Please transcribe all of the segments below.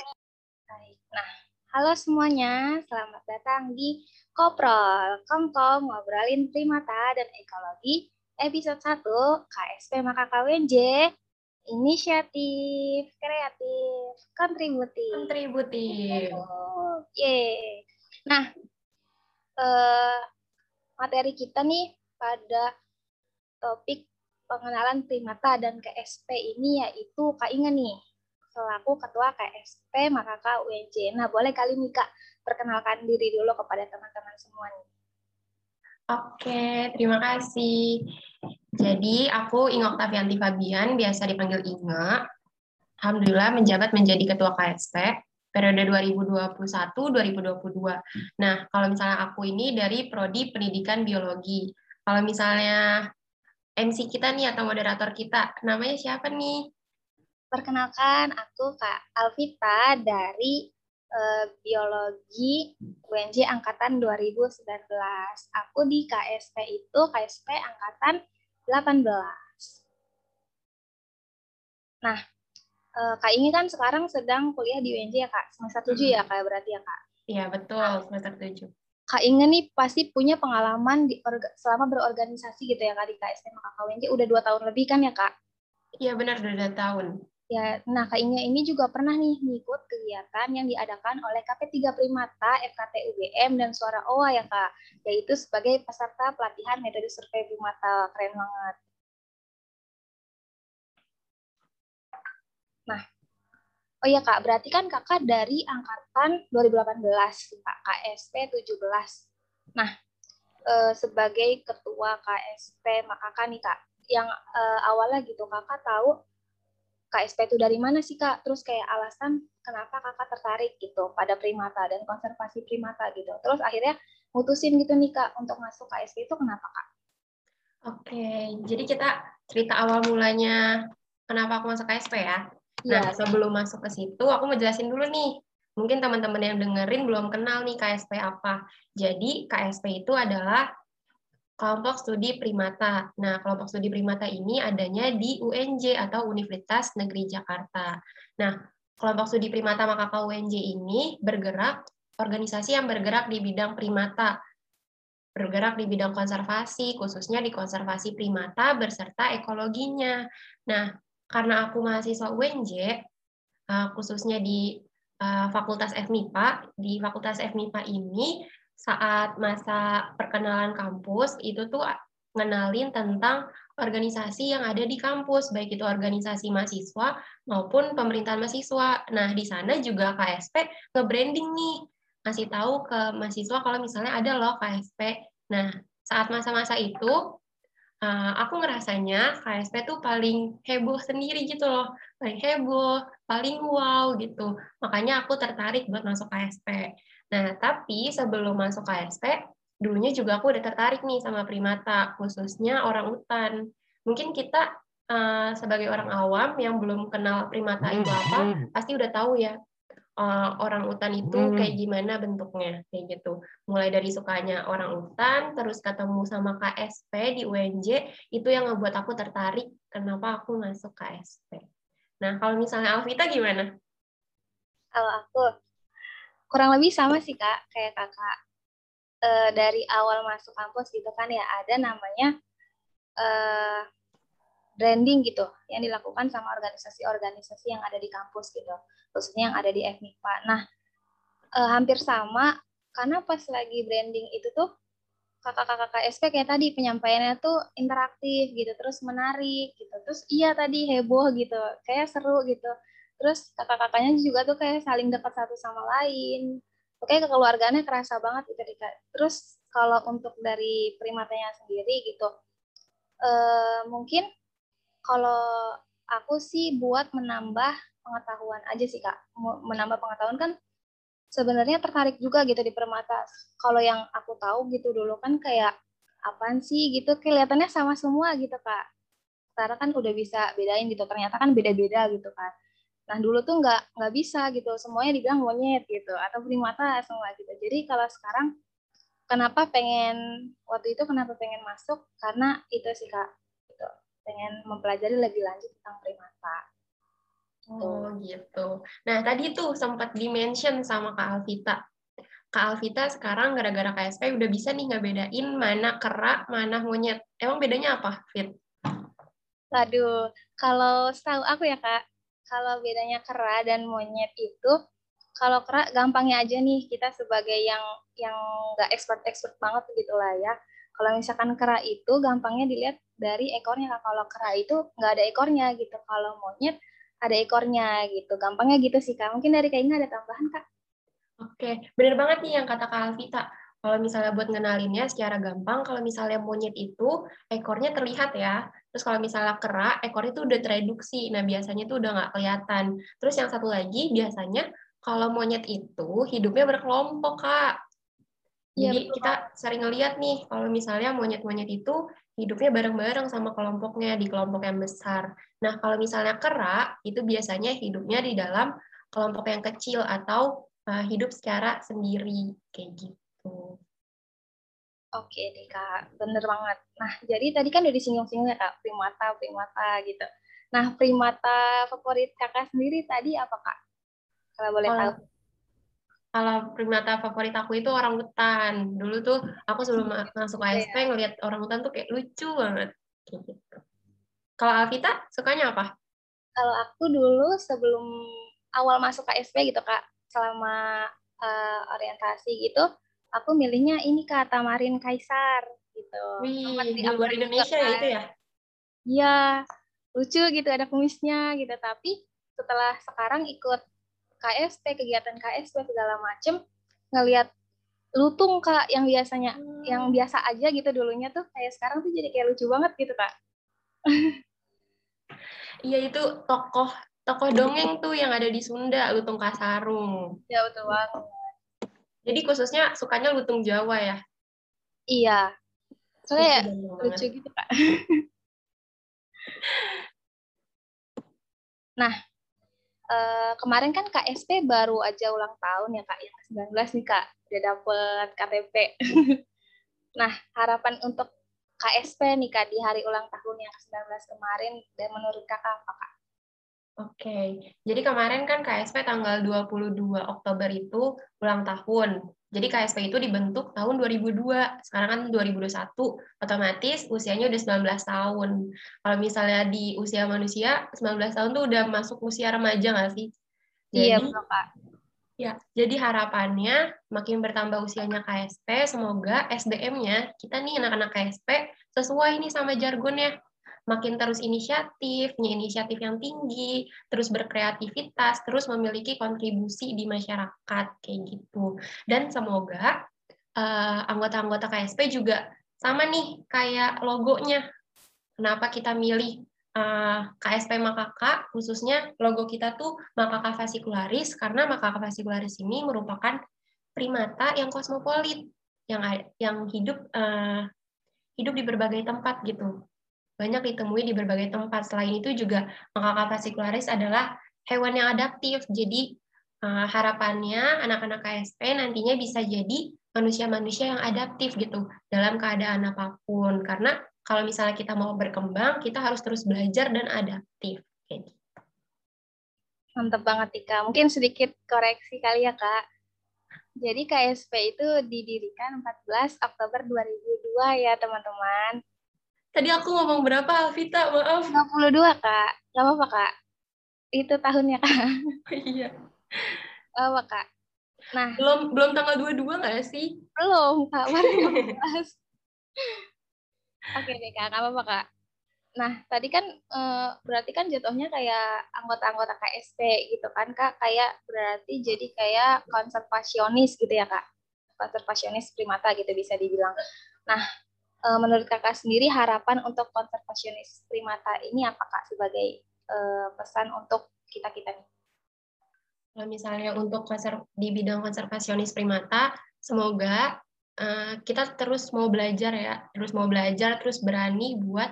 Baik. Nah, halo semuanya. Selamat datang di Koprol, Komkom Ngobrolin Primata dan Ekologi, episode 1 KSP Maka KWJ, Inisiatif, Kreatif, Kontributif. Kontributif. Oh, yeay. Nah, eh, materi kita nih pada topik pengenalan primata dan KSP ini yaitu Kak Inge nih, selaku Ketua KSP Makaka UNJ. Nah, boleh kali nih Kak perkenalkan diri dulu kepada teman-teman semua nih. Oke, terima kasih. Jadi, aku Inge Oktavianti Fabian, biasa dipanggil Inge. Alhamdulillah menjabat menjadi Ketua KSP periode 2021-2022. Nah, kalau misalnya aku ini dari Prodi Pendidikan Biologi. Kalau misalnya MC kita nih atau moderator kita, namanya siapa nih? Perkenalkan, aku Kak Alvita dari uh, Biologi UNJ Angkatan 2019. Aku di KSP itu KSP Angkatan 18. Nah, uh, Kak ini kan sekarang sedang kuliah di UNJ ya Kak, semester 7 ya Kak berarti ya Kak? Iya, betul, semester 7. Kak Inge nih pasti punya pengalaman di selama berorganisasi gitu ya Kak di KSP Maka KWNJ udah dua tahun lebih kan ya Kak? Iya benar udah dua tahun. Ya, nah Kak Inge ini juga pernah nih ngikut kegiatan yang diadakan oleh KP3 Primata, FKT UGM, dan Suara OA ya Kak, yaitu sebagai peserta pelatihan metode survei Primata. Keren banget. Nah, Oh iya Kak, berarti kan Kakak dari angkatan 2018, Kak, KSP 17. Nah, eh, sebagai ketua KSP maka kan nih Kak, yang eh, awalnya gitu Kakak tahu KSP itu dari mana sih Kak? Terus kayak alasan kenapa Kakak tertarik gitu pada primata dan konservasi primata gitu. Terus akhirnya mutusin gitu nih Kak untuk masuk KSP itu kenapa Kak? Oke, jadi kita cerita awal mulanya kenapa aku masuk KSP ya. Nah, ya. sebelum masuk ke situ, aku mau jelasin dulu nih. Mungkin teman-teman yang dengerin belum kenal nih KSP apa. Jadi, KSP itu adalah kelompok studi primata. Nah, kelompok studi primata ini adanya di UNJ atau Universitas Negeri Jakarta. Nah, kelompok studi primata Makaka UNJ ini bergerak organisasi yang bergerak di bidang primata, bergerak di bidang konservasi, khususnya di konservasi primata berserta ekologinya. Nah, karena aku mahasiswa UNJ, uh, khususnya di uh, Fakultas FMIPA, di Fakultas FMIPA ini saat masa perkenalan kampus itu tuh ngenalin tentang organisasi yang ada di kampus, baik itu organisasi mahasiswa maupun pemerintahan mahasiswa. Nah, di sana juga KSP nge-branding nih, ngasih tahu ke mahasiswa kalau misalnya ada loh KSP. Nah, saat masa-masa itu aku ngerasanya KSP tuh paling heboh sendiri gitu loh, paling heboh, paling wow gitu. Makanya aku tertarik buat masuk KSP. Nah, tapi sebelum masuk KSP, dulunya juga aku udah tertarik nih sama primata, khususnya orang utan. Mungkin kita uh, sebagai orang awam yang belum kenal primata itu apa, hmm. pasti udah tahu ya uh, orang utan itu hmm. kayak gimana bentuknya kayak gitu. Mulai dari sukanya orang utan, terus ketemu sama KSP di UNJ, itu yang ngebuat aku tertarik kenapa aku masuk KSP. Nah, kalau misalnya Alvita gimana? Kalau aku kurang lebih sama sih kak, kayak kakak e, dari awal masuk kampus gitu kan ya ada namanya e, branding gitu yang dilakukan sama organisasi-organisasi yang ada di kampus gitu khususnya yang ada di FMIPA. Nah eh, hampir sama karena pas lagi branding itu tuh kakak-kakak KSP kayak tadi penyampaiannya tuh interaktif gitu terus menarik gitu terus iya tadi heboh gitu kayak seru gitu terus kakak-kakaknya juga tuh kayak saling dekat satu sama lain. Oke kekeluargaannya kerasa banget gitu terus kalau untuk dari primatanya sendiri gitu eh, mungkin kalau aku sih buat menambah pengetahuan aja sih kak. Menambah pengetahuan kan sebenarnya tertarik juga gitu di permata. Kalau yang aku tahu gitu dulu kan kayak apaan sih gitu kelihatannya sama semua gitu kak. Sekarang kan udah bisa bedain gitu ternyata kan beda-beda gitu kan nah dulu tuh nggak nggak bisa gitu semuanya dibilang monyet gitu atau primata semua gitu jadi kalau sekarang kenapa pengen waktu itu kenapa pengen masuk karena itu sih kak pengen mempelajari lebih lanjut tentang primata Oh gitu. Nah tadi tuh sempat dimention sama Kak Alvita. Kak Alvita sekarang gara-gara KSP udah bisa nih nggak bedain mana kera, mana monyet. Emang bedanya apa, Fit? Waduh, kalau setahu aku ya kak, kalau bedanya kera dan monyet itu, kalau kera gampangnya aja nih kita sebagai yang yang nggak expert-expert banget gitu lah ya. Kalau misalkan kera itu gampangnya dilihat dari ekornya. Kalau kera itu nggak ada ekornya gitu. Kalau monyet ada ekornya gitu. Gampangnya gitu sih kak. Mungkin dari kayaknya ada tambahan kak. Oke, bener banget nih yang kata Kak Alvita. Kalau misalnya buat ngenalinnya secara gampang, kalau misalnya monyet itu ekornya terlihat ya. Terus kalau misalnya kera, ekornya itu udah tereduksi. Nah, biasanya itu udah nggak kelihatan. Terus yang satu lagi, biasanya kalau monyet itu hidupnya berkelompok, Kak. Iya, Jadi ya, kita sering ngeliat nih, kalau misalnya monyet-monyet itu hidupnya bareng-bareng sama kelompoknya di kelompok yang besar. Nah, kalau misalnya kera, itu biasanya hidupnya di dalam kelompok yang kecil atau uh, hidup secara sendiri kayak gitu. Oke deh kak, bener banget. Nah jadi tadi kan udah disinggung-singgung ya kak, primata, primata gitu. Nah primata favorit kakak sendiri tadi apa kak? Kalau boleh tahu. Kalau primata favorit aku itu orang hutan. Dulu tuh aku sebelum masuk ASP ya. ngeliat orang hutan tuh kayak lucu banget. Gitu. Kalau Alvita sukanya apa? Kalau aku dulu sebelum awal masuk ASP gitu kak, selama uh, orientasi gitu aku milihnya ini kak Tamarin Kaisar gitu. Wih, di luar Indonesia ya itu ya? Iya, lucu gitu ada kumisnya gitu. Tapi setelah sekarang ikut KSP kegiatan KSP segala macem ngelihat lutung kak yang biasanya hmm. yang biasa aja gitu dulunya tuh kayak sekarang tuh jadi kayak lucu banget gitu kak. Iya itu tokoh tokoh dongeng tuh yang ada di Sunda, Lutung Kasarung. Ya betul banget. Jadi khususnya sukanya lutung Jawa ya? Iya. Soalnya lucu gitu kak. nah, eh, kemarin kan KSP baru aja ulang tahun ya kak, yang ke-19 nih kak, udah dapet KTP. nah, harapan untuk KSP nih kak di hari ulang tahun yang ke-19 kemarin, dan menurut kakak apa kak? Oke, jadi kemarin kan KSP tanggal 22 Oktober itu ulang tahun. Jadi KSP itu dibentuk tahun 2002, sekarang kan 2021, otomatis usianya udah 19 tahun. Kalau misalnya di usia manusia, 19 tahun tuh udah masuk usia remaja nggak sih? Iya, jadi, iya, Pak. Ya, jadi harapannya makin bertambah usianya KSP, semoga SDM-nya, kita nih anak-anak KSP, sesuai nih sama jargonnya, makin terus inisiatif, punya inisiatif yang tinggi, terus berkreativitas, terus memiliki kontribusi di masyarakat kayak gitu. Dan semoga uh, anggota-anggota KSP juga sama nih kayak logonya. Kenapa kita milih uh, eh, KSP Makaka, khususnya logo kita tuh Makaka fascicularis, karena Makaka fascicularis ini merupakan primata yang kosmopolit, yang yang hidup uh, hidup di berbagai tempat gitu banyak ditemui di berbagai tempat. Selain itu juga makaka fascicularis adalah hewan yang adaptif. Jadi uh, harapannya anak-anak KSP nantinya bisa jadi manusia-manusia yang adaptif gitu dalam keadaan apa pun. Karena kalau misalnya kita mau berkembang, kita harus terus belajar dan adaptif. Gitu. Mantap banget, Tika. Mungkin sedikit koreksi kali ya, Kak. Jadi KSP itu didirikan 14 Oktober 2002 ya, teman-teman. Tadi aku ngomong berapa, Alvita? Maaf. 52, Kak. Gak apa-apa, Kak. Itu tahunnya, Kak. Oh, iya. Gak apa, Kak. Nah. Belum belum tanggal 22 nggak sih? Belum, Kak. Baru Oke deh, Kak. Gak apa-apa, Kak. Nah, tadi kan eh, berarti kan jatuhnya kayak anggota-anggota KSP gitu kan, Kak. Kayak berarti jadi kayak konservasionis gitu ya, Kak. Konservasionis primata gitu bisa dibilang. Nah, uh, menurut kakak sendiri harapan untuk konservasionis primata ini apa kak sebagai uh, pesan untuk kita kita nih? Kalau misalnya untuk konser di bidang konservasionis primata, semoga uh, kita terus mau belajar ya, terus mau belajar, terus berani buat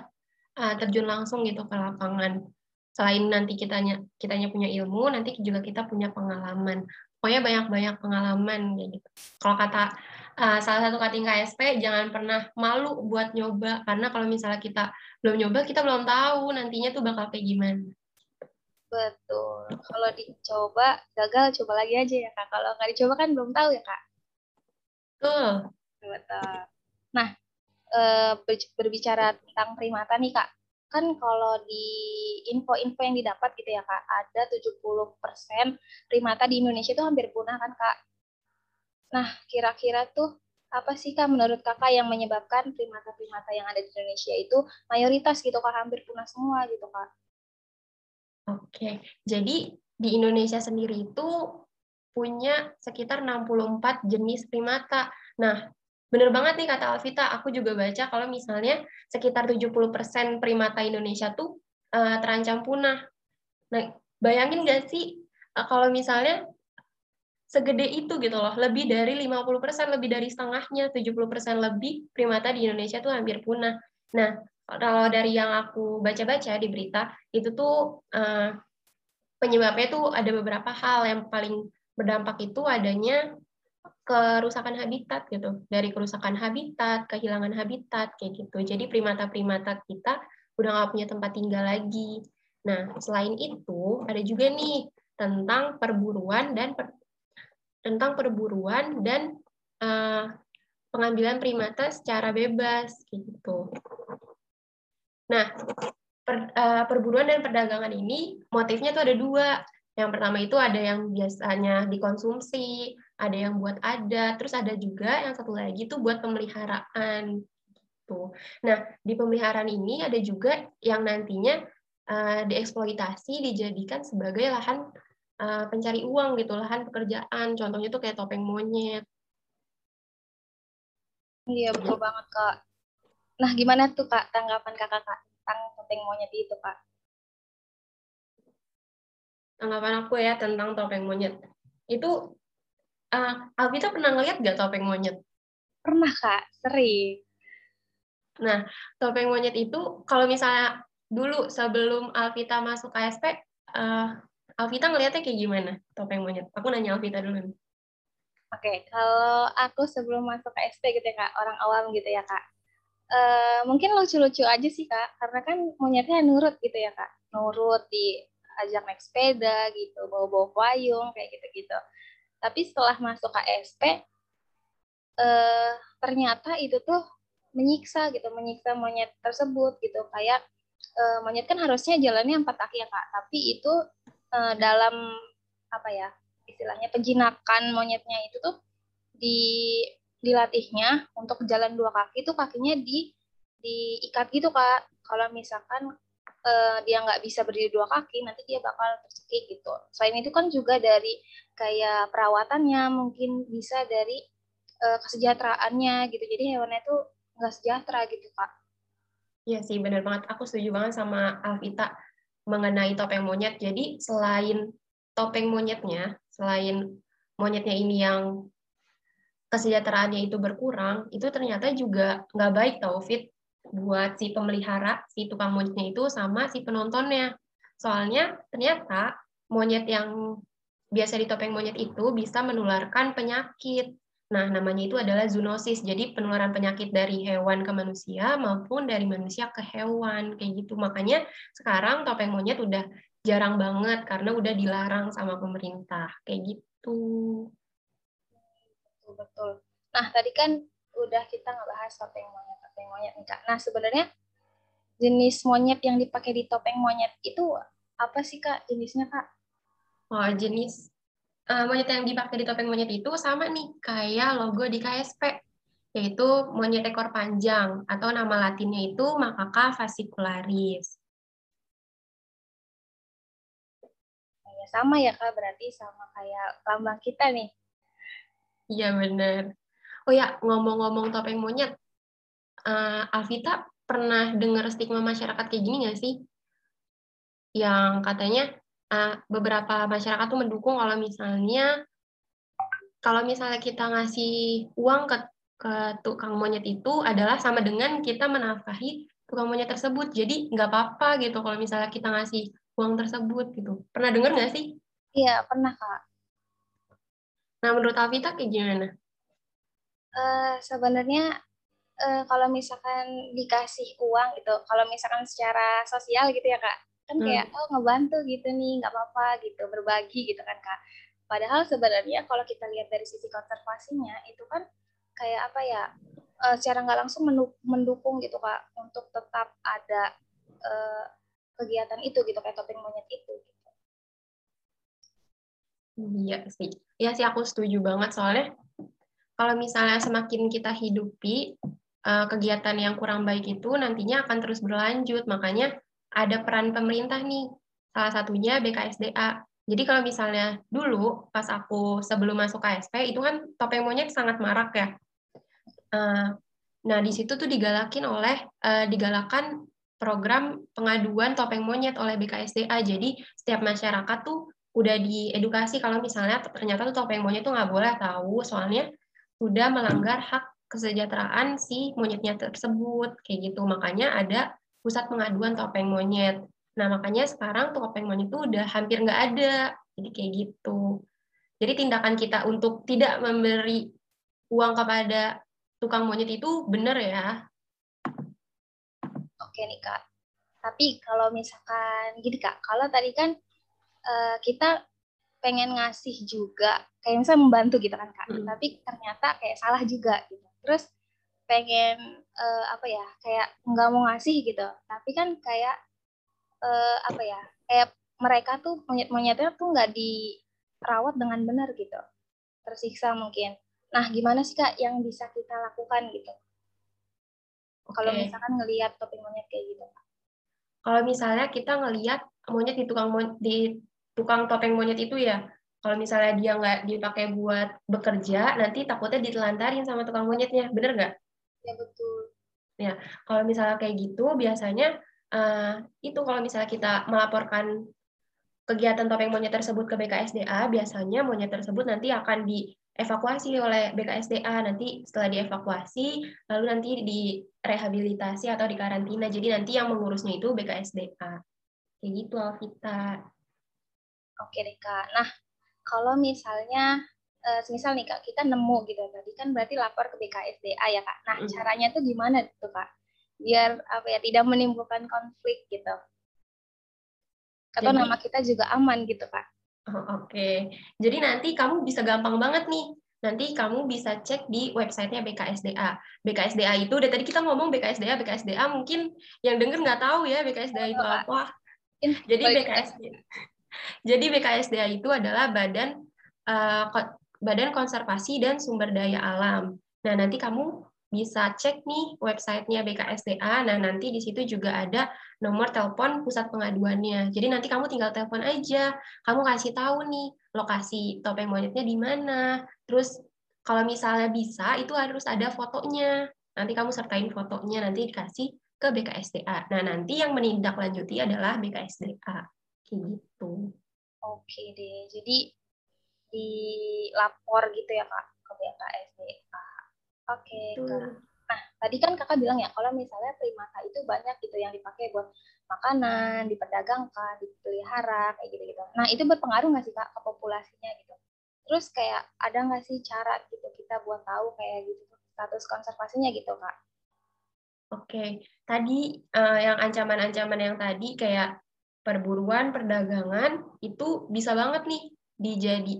uh, terjun langsung gitu ke lapangan. Selain nanti kitanya kitanya punya ilmu, nanti juga kita punya pengalaman. Pokoknya banyak-banyak pengalaman gitu. Kalau kata uh, salah satu cutting KSP jangan pernah malu buat nyoba karena kalau misalnya kita belum nyoba kita belum tahu nantinya tuh bakal kayak gimana. Betul. Kalau dicoba gagal, coba lagi aja ya kak. Kalau nggak dicoba kan belum tahu ya kak. Betul. Betul. Nah, eh, berbicara tentang primata nih kak, kan kalau di info-info yang didapat gitu ya kak, ada 70% primata di Indonesia itu hampir punah kan kak. Nah, kira-kira tuh apa sih kak menurut kakak yang menyebabkan primata-primata yang ada di Indonesia itu mayoritas gitu kak, hampir punah semua gitu kak? Oke, jadi di Indonesia sendiri itu punya sekitar 64 jenis primata. Nah, bener banget nih kata Alvita, aku juga baca kalau misalnya sekitar 70% primata Indonesia tuh uh, terancam punah. Nah, bayangin gak sih uh, kalau misalnya segede itu gitu loh, lebih dari 50%, lebih dari setengahnya, 70% lebih primata di Indonesia tuh hampir punah. Nah, kalau dari yang aku baca-baca di berita itu tuh uh, penyebabnya tuh ada beberapa hal. Yang paling berdampak itu adanya kerusakan habitat gitu. Dari kerusakan habitat kehilangan habitat kayak gitu. Jadi primata-primata kita udah nggak punya tempat tinggal lagi. Nah selain itu ada juga nih tentang perburuan dan per, tentang perburuan dan uh, pengambilan primata secara bebas gitu Nah, per, uh, perburuan dan perdagangan ini motifnya tuh ada dua. Yang pertama itu ada yang biasanya dikonsumsi, ada yang buat ada, terus ada juga yang satu lagi tuh buat pemeliharaan. Gitu. Nah, di pemeliharaan ini ada juga yang nantinya uh, dieksploitasi, dijadikan sebagai lahan uh, pencari uang gitu, lahan pekerjaan. Contohnya tuh kayak topeng monyet. Iya, betul banget, Kak. Nah, gimana tuh Kak tanggapan Kakak Kak tentang topeng monyet itu Kak? Tanggapan aku ya tentang topeng monyet. Itu uh, Alvita pernah ngeliat gak topeng monyet? Pernah Kak, sering. Nah, topeng monyet itu kalau misalnya dulu sebelum Alvita masuk KSP, uh, eh, Alvita ngeliatnya kayak gimana? Topeng monyet? Aku nanya Alvita dulu. Oke, okay, kalau aku sebelum masuk KSP gitu ya kak, orang awam gitu ya kak, uh, mungkin lucu-lucu aja sih kak karena kan monyetnya nurut gitu ya kak. Nurut di ajak naik sepeda gitu bawa-bawa payung kayak gitu-gitu. Tapi setelah masuk KSP uh, eh, ternyata itu tuh menyiksa gitu menyiksa monyet tersebut gitu. Kayak uh, monyet kan harusnya jalannya empat kaki ya kak. Tapi itu uh, dalam apa ya istilahnya penjinakan monyetnya itu tuh di dilatihnya untuk jalan dua kaki itu kakinya di diikat gitu kak. Kalau misalkan uh, dia nggak bisa berdiri dua kaki nanti dia bakal tercekik gitu. Selain itu kan juga dari kayak perawatannya mungkin bisa dari uh, kesejahteraannya gitu. Jadi hewannya itu nggak sejahtera gitu kak. Iya sih benar banget. Aku setuju banget sama Alvita mengenai topeng monyet jadi selain topeng monyetnya selain monyetnya ini yang kesejahteraannya itu berkurang, itu ternyata juga nggak baik tau Fit buat si pemelihara, si tukang monyetnya itu sama si penontonnya. Soalnya ternyata monyet yang biasa di topeng monyet itu bisa menularkan penyakit. Nah, namanya itu adalah zoonosis. Jadi penularan penyakit dari hewan ke manusia maupun dari manusia ke hewan kayak gitu. Makanya sekarang topeng monyet udah jarang banget karena udah dilarang sama pemerintah kayak gitu betul. Nah, tadi kan udah kita ngebahas topeng monyet, topeng monyet nih, Kak. Nah, sebenarnya jenis monyet yang dipakai di topeng monyet itu apa sih, Kak, jenisnya, Kak? Oh, jenis uh, monyet yang dipakai di topeng monyet itu sama nih, kayak logo di KSP, yaitu monyet ekor panjang, atau nama latinnya itu Macaca fascicularis. Ya, sama ya, Kak, berarti sama kayak lambang kita nih, Iya benar. Oh ya, ngomong-ngomong topeng monyet, uh, Alvita pernah dengar stigma masyarakat kayak gini nggak sih? Yang katanya uh, beberapa masyarakat tuh mendukung kalau misalnya kalau misalnya kita ngasih uang ke ke tukang monyet itu adalah sama dengan kita menafkahi tukang monyet tersebut. Jadi nggak apa-apa gitu kalau misalnya kita ngasih uang tersebut gitu. Pernah dengar nggak sih? Iya, pernah Kak. Nah, menurut Alvita kayak gimana? Uh, sebenarnya uh, kalau misalkan dikasih uang gitu, kalau misalkan secara sosial gitu ya kak, kan hmm. kayak oh ngebantu gitu nih nggak apa-apa gitu berbagi gitu kan kak padahal sebenarnya kalau kita lihat dari sisi konservasinya itu kan kayak apa ya uh, secara nggak langsung mendukung gitu kak untuk tetap ada uh, kegiatan itu gitu kayak topeng monyet itu gitu. Iya sih, iya sih aku setuju banget soalnya kalau misalnya semakin kita hidupi uh, kegiatan yang kurang baik itu nantinya akan terus berlanjut makanya ada peran pemerintah nih salah satunya BKSDA. Jadi kalau misalnya dulu pas aku sebelum masuk KSP itu kan topeng monyet sangat marak ya Eh, nah, di situ tuh digalakin oleh uh, digalakan program pengaduan topeng monyet oleh BKSDA. Jadi setiap masyarakat tuh udah diedukasi kalau misalnya ternyata tuh topeng monyet tuh nggak boleh tahu soalnya sudah melanggar hak kesejahteraan si monyetnya tersebut kayak gitu. Makanya ada pusat pengaduan topeng monyet. Nah makanya sekarang topeng monyet tuh udah hampir nggak ada. Jadi kayak gitu. Jadi tindakan kita untuk tidak memberi uang kepada tukang monyet itu benar ya? Oke nih kak. Tapi kalau misalkan gini kak, kalau tadi kan uh, kita pengen ngasih juga, kayak misalnya membantu gitu kan kak. Hmm. Tapi ternyata kayak salah juga gitu. Terus pengen uh, apa ya, kayak nggak mau ngasih gitu. Tapi kan kayak uh, apa ya, kayak mereka tuh monyet-monyetnya tuh nggak dirawat dengan benar gitu. Tersiksa mungkin Nah, gimana sih Kak yang bisa kita lakukan gitu? Okay. Kalau misalkan ngelihat topeng monyet kayak gitu, Kak. Kalau misalnya kita ngelihat monyet di tukang di tukang topeng monyet itu ya, kalau misalnya dia nggak dipakai buat bekerja, nanti takutnya ditelantarin sama tukang monyetnya, bener nggak? Ya betul. Ya, kalau misalnya kayak gitu, biasanya uh, itu kalau misalnya kita melaporkan kegiatan topeng monyet tersebut ke BKSDA, biasanya monyet tersebut nanti akan di evakuasi oleh BKSDA nanti setelah dievakuasi lalu nanti direhabilitasi atau dikarantina. Jadi nanti yang mengurusnya itu BKSDA kayak gitu Alvita oke deh kak. Nah kalau misalnya uh, misal nih kak kita nemu gitu tadi kan berarti lapor ke BKSDA ya kak nah caranya tuh gimana tuh kak biar apa ya tidak menimbulkan konflik gitu atau jadi, nama kita juga aman gitu kak Oh, Oke, okay. jadi nanti kamu bisa gampang banget nih. Nanti kamu bisa cek di websitenya BKSDA. BKSDA itu, dari tadi kita ngomong BKSDA, BKSDA mungkin yang denger nggak tahu ya BKSDA itu apa. Jadi BKSDA, jadi BKSDA itu adalah badan uh, Badan Konservasi dan Sumber Daya Alam. Nah nanti kamu bisa cek nih websitenya BKSDA. Nah, nanti di situ juga ada nomor telepon pusat pengaduannya. Jadi nanti kamu tinggal telepon aja. Kamu kasih tahu nih lokasi topeng monyetnya di mana. Terus kalau misalnya bisa, itu harus ada fotonya. Nanti kamu sertain fotonya, nanti dikasih ke BKSDA. Nah, nanti yang menindaklanjuti adalah BKSDA. Kayak gitu. Oke deh. Jadi dilapor gitu ya, Kak, ke BKSDA. Oke, okay, Nah, tadi kan kakak bilang ya, kalau misalnya primata itu banyak gitu yang dipakai buat makanan, diperdagangkan, dipelihara, kayak gitu-gitu. Nah, itu berpengaruh nggak sih kak ke populasinya gitu? Terus kayak ada nggak sih cara gitu kita buat tahu kayak gitu status konservasinya gitu kak? Oke, tadi uh, yang ancaman-ancaman yang tadi kayak perburuan, perdagangan itu bisa banget nih dijadi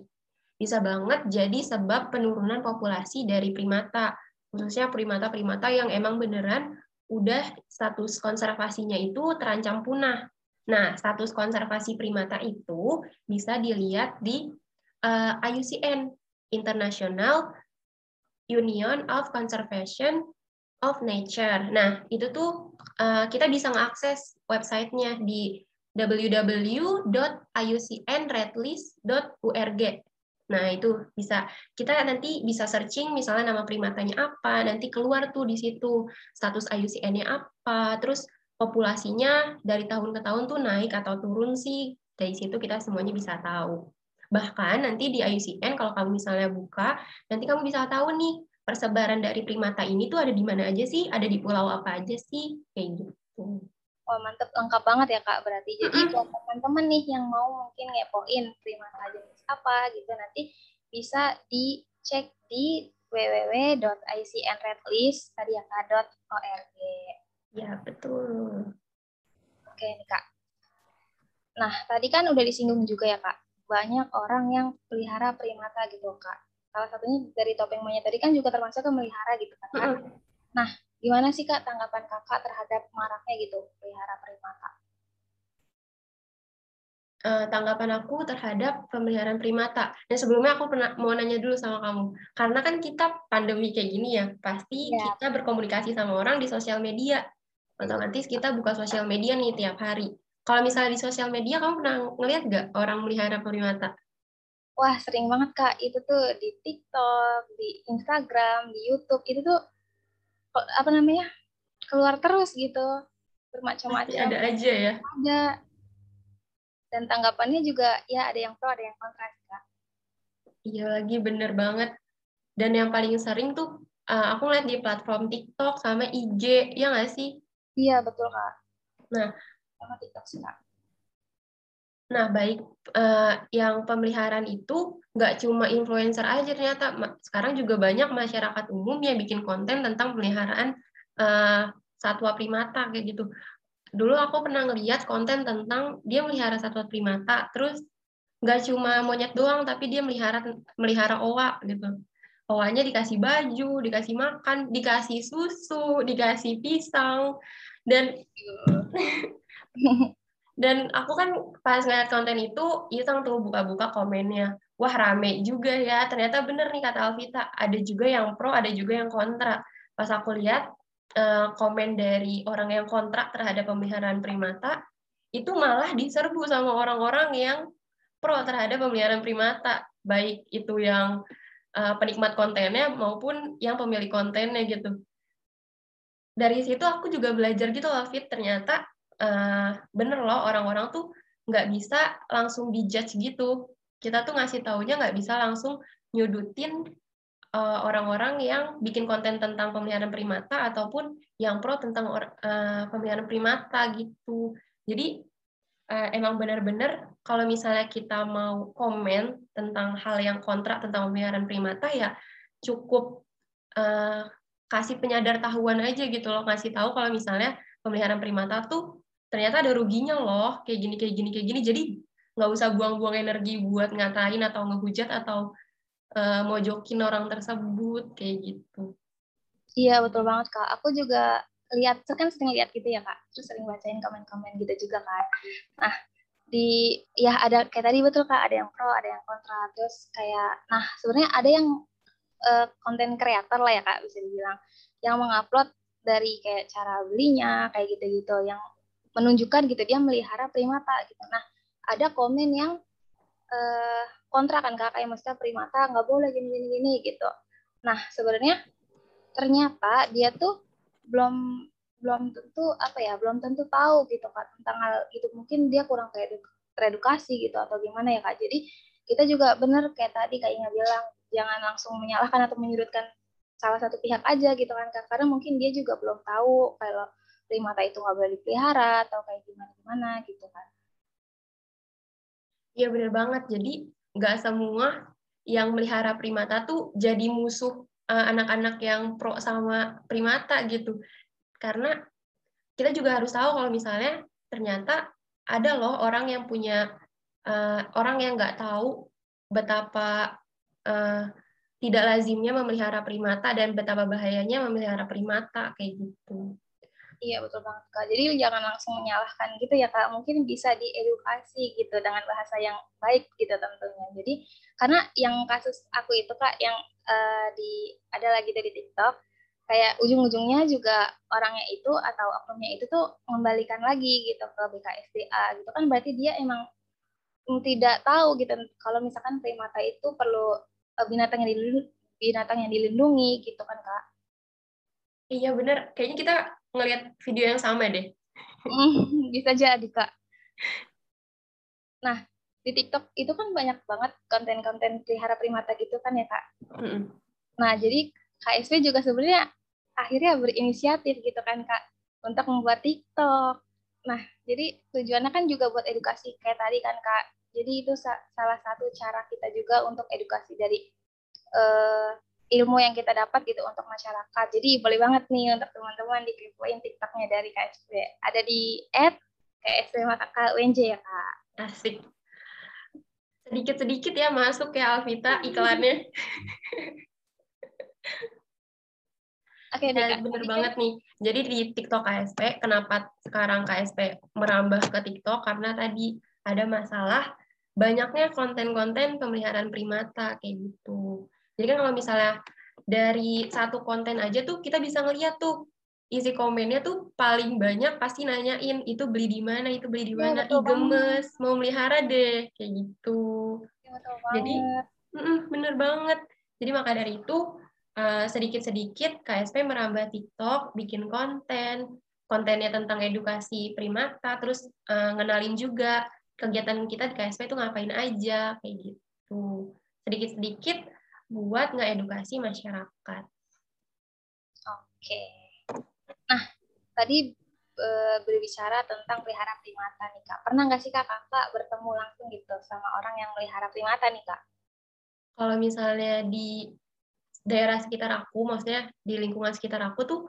bisa banget jadi sebab penurunan populasi dari primata, khususnya primata-primata yang emang beneran udah status konservasinya itu terancam punah. Nah, status konservasi primata itu bisa dilihat di uh, eh, IUCN, International Union of Conservation of Nature. Nah, itu tuh uh, kita bisa mengakses websitenya di www.iucnredlist.org. Nah, itu bisa kita nanti bisa searching misalnya nama primatanya apa, nanti keluar tuh di situ status IUCN-nya apa, terus populasinya dari tahun ke tahun tuh naik atau turun sih. Dari situ kita semuanya bisa tahu. Bahkan nanti di IUCN kalau kamu misalnya buka, nanti kamu bisa tahu nih persebaran dari primata ini tuh ada di mana aja sih, ada di pulau apa aja sih, kayak gitu. Wah mantep lengkap banget ya kak berarti. Jadi buat teman-teman nih yang mau mungkin ngepoin primata jenis apa gitu nanti bisa dicek di www.icnredlist tadi ya kak .org. Ya betul. Oke nih kak. Nah, tadi kan udah disinggung juga ya, Kak. Banyak orang yang pelihara primata gitu, Kak. Salah satunya dari topeng monyet tadi kan juga termasuk ke melihara gitu kan, Kak. Nah, gimana sih, Kak, tanggapan Kakak terhadap maraknya gitu, pelihara primata? Uh, tanggapan aku terhadap pemeliharaan primata. Dan sebelumnya aku pernah mau nanya dulu sama kamu, karena kan kita pandemi kayak gini ya, pasti ya. kita berkomunikasi sama orang di sosial media. Otomatis kita buka sosial media nih tiap hari. Kalau misalnya di sosial media, kamu pernah ngeliat nggak orang melihara primata? Wah, sering banget, Kak. Itu tuh di TikTok, di Instagram, di YouTube. Itu tuh, apa namanya, keluar terus gitu. Bermacam-macam. Ada aja ya? Ada. Dan tanggapannya juga, ya ada yang pro, ada yang kontra, Kak. Iya lagi, bener banget. Dan yang paling sering tuh, uh, aku ngeliat di platform TikTok sama IG, ya nggak sih? Iya, betul, Kak. Nah, sama TikTok sih kak. Nah baik, uh, yang pemeliharaan itu nggak cuma influencer aja ternyata, sekarang juga banyak masyarakat umum yang bikin konten tentang pemeliharaan uh, satwa primata kayak gitu. Dulu aku pernah ngeliat konten tentang dia melihara satwa primata, terus nggak cuma monyet doang, tapi dia melihara melihara owa gitu. Owanya dikasih baju, dikasih makan, dikasih susu, dikasih pisang, dan dan aku kan pas ngeliat konten itu iseng tuh buka-buka komennya. Wah rame juga ya. Ternyata bener nih kata Alvita. Ada juga yang pro ada juga yang kontra. Pas aku lihat uh, komen dari orang yang kontra terhadap pemeliharaan primata itu malah diserbu sama orang-orang yang pro terhadap pemeliharaan primata. Baik itu yang uh, penikmat kontennya maupun yang pemilik kontennya gitu. Dari situ aku juga belajar gitu loh ternyata uh, bener loh orang-orang tuh nggak bisa langsung dijudge gitu. Kita tuh ngasih taunya nggak bisa langsung nyudutin uh, orang-orang yang bikin konten tentang pemeliharaan primata ataupun yang pro tentang uh, pemeliharaan primata gitu. Jadi uh, emang benar-benar kalau misalnya kita mau komen tentang hal yang kontra tentang pemeliharaan primata ya cukup uh, kasih penyadar tahuan aja gitu loh ngasih tahu kalau misalnya pemeliharaan primata tuh ternyata ada ruginya loh kayak gini kayak gini kayak gini. Jadi nggak usah buang-buang energi buat ngatain atau ngehujat atau uh, mojokin orang tersebut kayak gitu. Iya betul banget kak. Aku juga lihat kan sering lihat gitu ya kak. Terus sering bacain komen-komen gitu juga kan nah di ya ada kayak tadi betul kak ada yang pro ada yang kontra. Terus kayak nah sebenarnya ada yang konten uh, kreator lah ya kak bisa dibilang. Yang mengupload dari kayak cara belinya kayak gitu-gitu. Yang menunjukkan gitu dia melihara primata gitu. Nah, ada komen yang uh, kontra kan kak kayak maksudnya primata nggak boleh gini gini gini gitu. Nah, sebenarnya ternyata dia tuh belum belum tentu apa ya belum tentu tahu gitu kak tentang hal itu mungkin dia kurang kayak teredukasi gitu atau gimana ya kak jadi kita juga benar kayak tadi kak Inga bilang jangan langsung menyalahkan atau menyudutkan salah satu pihak aja gitu kan kak karena mungkin dia juga belum tahu kalau primata itu nggak boleh dipelihara atau kayak gimana gimana gitu kan. Iya benar banget. Jadi nggak semua yang melihara primata tuh jadi musuh eh, anak-anak uh, yang pro sama primata gitu. Karena kita juga harus tahu kalau misalnya ternyata ada loh orang yang punya uh, orang yang nggak tahu betapa uh, tidak lazimnya memelihara primata dan betapa bahayanya memelihara primata kayak gitu. Iya betul banget kak. Jadi jangan langsung menyalahkan gitu ya kak. Mungkin bisa diedukasi gitu dengan bahasa yang baik gitu tentunya. Jadi karena yang kasus aku itu kak yang uh, di ada lagi dari TikTok kayak ujung-ujungnya juga orangnya itu atau oknumnya itu tuh mengembalikan lagi gitu ke BKSDA gitu kan berarti dia emang tidak tahu gitu kalau misalkan primata itu perlu uh, binatang yang dilindungi binatang yang dilindungi gitu kan kak. Iya bener, kayaknya kita ngelihat video yang sama deh. Hmm, bisa jadi kak. Nah di TikTok itu kan banyak banget konten-konten pelihara primata gitu kan ya kak. Mm. Nah jadi KSP juga sebenarnya akhirnya berinisiatif gitu kan kak untuk membuat TikTok. Nah jadi tujuannya kan juga buat edukasi kayak tadi kan kak. Jadi itu salah satu cara kita juga untuk edukasi dari uh, ilmu yang kita dapat gitu untuk masyarakat. Jadi boleh banget nih untuk teman-teman dikepoin TikToknya dari KSP. Ada di app KSP Mata UNJ ya kak. Asik. Sedikit-sedikit ya masuk ya Alvita iklannya. Oke, okay, nah, bener banget nih. Jadi di TikTok KSP, kenapa sekarang KSP merambah ke TikTok? Karena tadi ada masalah banyaknya konten-konten pemeliharaan primata kayak gitu. Jadi kan kalau misalnya dari satu konten aja tuh kita bisa ngeliat tuh isi komennya tuh paling banyak pasti nanyain itu beli di mana, itu beli di iya, mana, ya, gemes, mau melihara deh kayak gitu. Ya, Jadi bener banget. Jadi maka dari itu sedikit eh, sedikit-sedikit KSP merambah TikTok, bikin konten, kontennya tentang edukasi primata, terus uh, ngenalin juga kegiatan kita di KSP itu ngapain aja, kayak gitu. Sedikit-sedikit buat ngeedukasi masyarakat. Oke. Nah, tadi e, berbicara tentang pelihara primata nih Kak. Pernah nggak sih Kak kakak bertemu langsung gitu sama orang yang melihara primata nih Kak? Kalau misalnya di daerah sekitar aku, maksudnya di lingkungan sekitar aku tuh,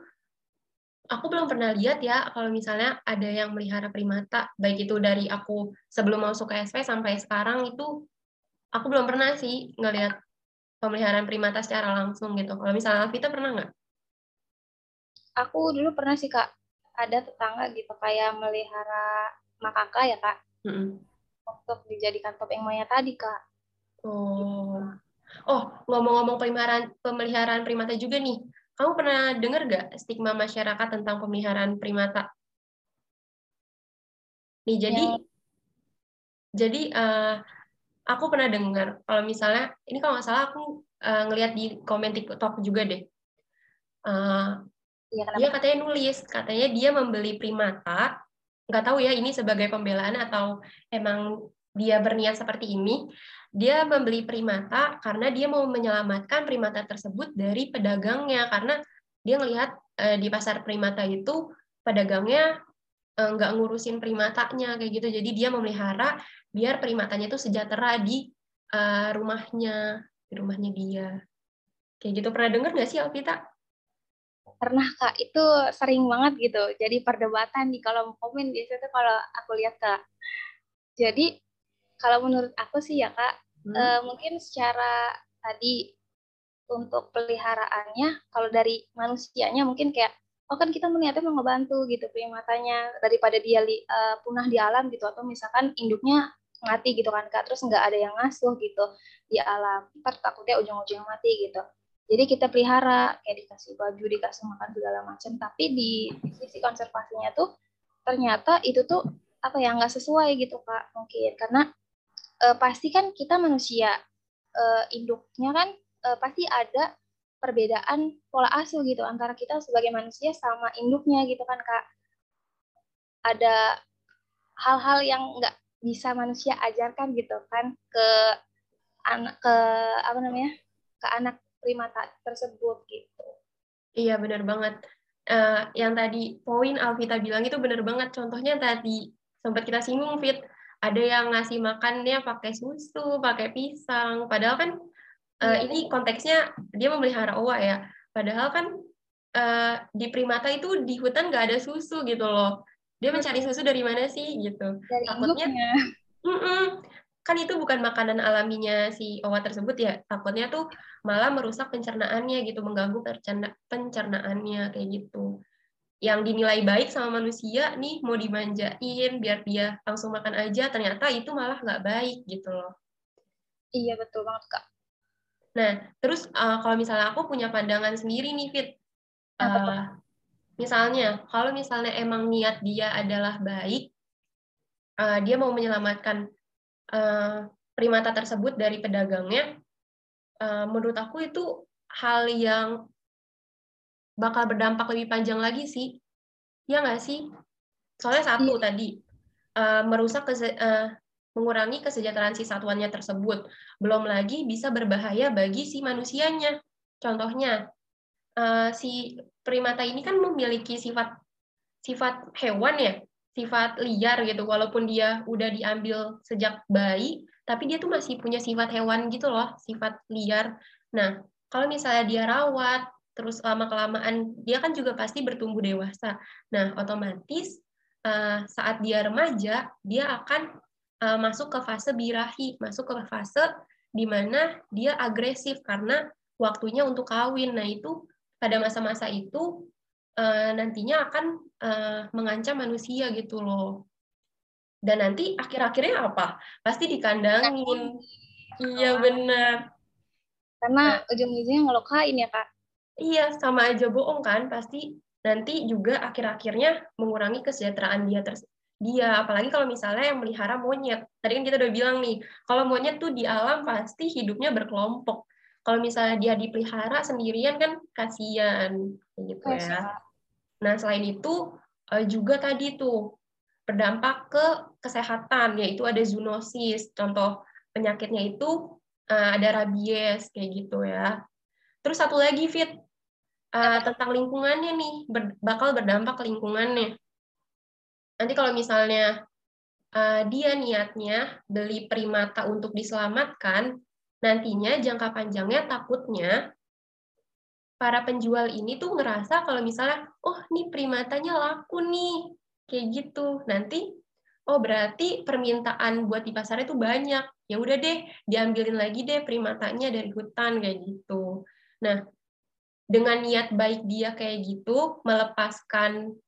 aku belum pernah lihat ya kalau misalnya ada yang melihara primata, baik itu dari aku sebelum masuk ke SP sampai sekarang itu, aku belum pernah sih ngelihat pemeliharaan primata secara langsung gitu. Kalau misalnya Alvita pernah nggak? Aku dulu pernah sih kak, ada tetangga gitu kayak melihara makaka ya kak, mm -hmm. untuk dijadikan topeng maya tadi kak. Oh. Oh, ngomong-ngomong pemeliharaan, pemeliharaan primata juga nih. Kamu pernah dengar gak stigma masyarakat tentang pemeliharaan primata? Nih, jadi ya. jadi uh, aku pernah dengar kalau misalnya ini kalau nggak salah aku uh, ngelihat di komen TikTok juga deh. Uh, ya, dia katanya nulis, katanya dia membeli primata, nggak tahu ya ini sebagai pembelaan atau emang dia berniat seperti ini dia membeli primata karena dia mau menyelamatkan primata tersebut dari pedagangnya karena dia melihat uh, di pasar primata itu pedagangnya nggak ngurusin primatanya kayak gitu. Jadi dia memelihara biar primatanya itu sejahtera di uh, rumahnya di rumahnya dia. Kayak gitu. Pernah dengar nggak sih Alvita? Pernah kak. Itu sering banget gitu. Jadi perdebatan di kolom komen biasanya tuh kalau aku lihat kak. Jadi kalau menurut aku sih ya kak, hmm. uh, mungkin secara tadi untuk peliharaannya, kalau dari manusianya mungkin kayak, oh kan kita melihatnya mau ngebantu gitu primatanya daripada dia li, uh, punah di alam gitu, atau misalkan induknya mati gitu kan kak, terus nggak ada yang ngasuh gitu di alam, ntar takutnya ujung-ujung mati gitu. Jadi kita pelihara, kayak dikasih baju, dikasih makan segala macam. Tapi di, di sisi konservasinya tuh ternyata itu tuh apa ya nggak sesuai gitu kak mungkin karena uh, pasti kan kita manusia uh, induknya kan uh, pasti ada perbedaan pola asuh gitu antara kita sebagai manusia sama induknya gitu kan kak. Ada hal-hal yang nggak bisa manusia ajarkan gitu kan ke anak ke apa namanya ke anak primata tersebut gitu. Iya benar banget. Uh, yang tadi poin Alvita bilang itu benar banget. Contohnya tadi sempat kita singgung fit. Ada yang ngasih makannya pakai susu, pakai pisang. Padahal kan uh, ini konteksnya dia memelihara owa ya. Padahal kan uh, di primata itu di hutan nggak ada susu gitu loh. Dia mencari susu dari mana sih gitu. Dari Takutnya, mm -mm, kan itu bukan makanan alaminya si owa tersebut ya. Takutnya tuh malah merusak pencernaannya gitu, mengganggu pencernaannya kayak gitu yang dinilai baik sama manusia nih mau dimanjain biar dia langsung makan aja ternyata itu malah nggak baik gitu loh iya betul banget kak nah terus uh, kalau misalnya aku punya pandangan sendiri nih Fit uh, misalnya kalau misalnya emang niat dia adalah baik uh, dia mau menyelamatkan uh, primata tersebut dari pedagangnya uh, menurut aku itu hal yang bakal berdampak lebih panjang lagi sih. Ya nggak sih? Soalnya satu iya. tadi, uh, merusak kese uh, mengurangi kesejahteraan si satuannya tersebut. Belum lagi bisa berbahaya bagi si manusianya. Contohnya, uh, si primata ini kan memiliki sifat sifat hewan ya, sifat liar gitu. Walaupun dia udah diambil sejak bayi, tapi dia tuh masih punya sifat hewan gitu loh, sifat liar. Nah, kalau misalnya dia rawat, terus lama kelamaan dia kan juga pasti bertumbuh dewasa. Nah, otomatis uh, saat dia remaja dia akan uh, masuk ke fase birahi, masuk ke fase di mana dia agresif karena waktunya untuk kawin. Nah, itu pada masa-masa itu uh, nantinya akan uh, mengancam manusia gitu loh. Dan nanti akhir-akhirnya apa? Pasti dikandangin. Iya benar. Karena nah. ujung-ujungnya ngelukain ya kak. Iya sama aja bohong kan. Pasti nanti juga akhir-akhirnya mengurangi kesejahteraan dia dia apalagi kalau misalnya yang melihara monyet. Tadi kan kita udah bilang nih kalau monyet tuh di alam pasti hidupnya berkelompok. Kalau misalnya dia dipelihara sendirian kan kasihan gitu ya. Nah selain itu eh, juga tadi tuh berdampak ke kesehatan yaitu ada zoonosis. Contoh penyakitnya itu eh, ada rabies kayak gitu ya. Terus satu lagi fit uh, tentang lingkungannya nih ber, bakal berdampak ke lingkungannya. Nanti kalau misalnya uh, dia niatnya beli primata untuk diselamatkan, nantinya jangka panjangnya takutnya para penjual ini tuh ngerasa kalau misalnya, oh nih primatanya laku nih, kayak gitu. Nanti, oh berarti permintaan buat di pasar itu banyak. Ya udah deh, diambilin lagi deh primatanya dari hutan kayak gitu. Nah, dengan niat baik dia kayak gitu melepaskan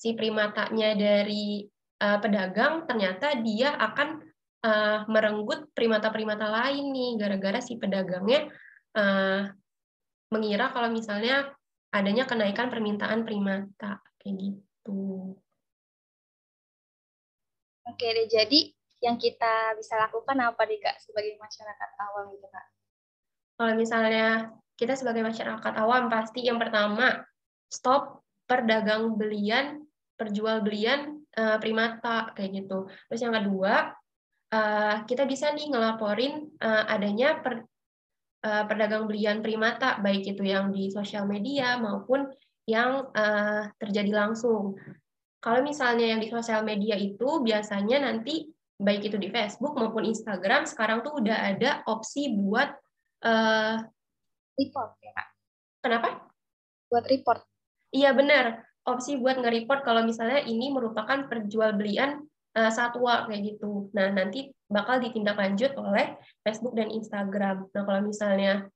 si primatanya dari uh, pedagang ternyata dia akan uh, merenggut primata-primata lain nih gara-gara si pedagangnya uh, mengira kalau misalnya adanya kenaikan permintaan primata kayak gitu. Oke deh, jadi yang kita bisa lakukan apa nih Kak sebagai masyarakat awam gitu Kak? Kalau misalnya kita sebagai masyarakat awam pasti yang pertama stop perdagang belian, perjual belian uh, eh, primata kayak gitu. Terus yang kedua uh, kita bisa nih ngelaporin uh, adanya per, uh, perdagang belian primata baik itu yang di sosial media maupun yang uh, terjadi langsung. Kalau misalnya yang di sosial media itu biasanya nanti baik itu di Facebook maupun Instagram sekarang tuh udah ada opsi buat uh, report ya. Kenapa? Buat report. Iya benar. Opsi buat nge-report kalau misalnya ini merupakan perjualbelian uh, satwa kayak gitu. Nah nanti bakal ditindaklanjut oleh Facebook dan Instagram. Nah kalau misalnya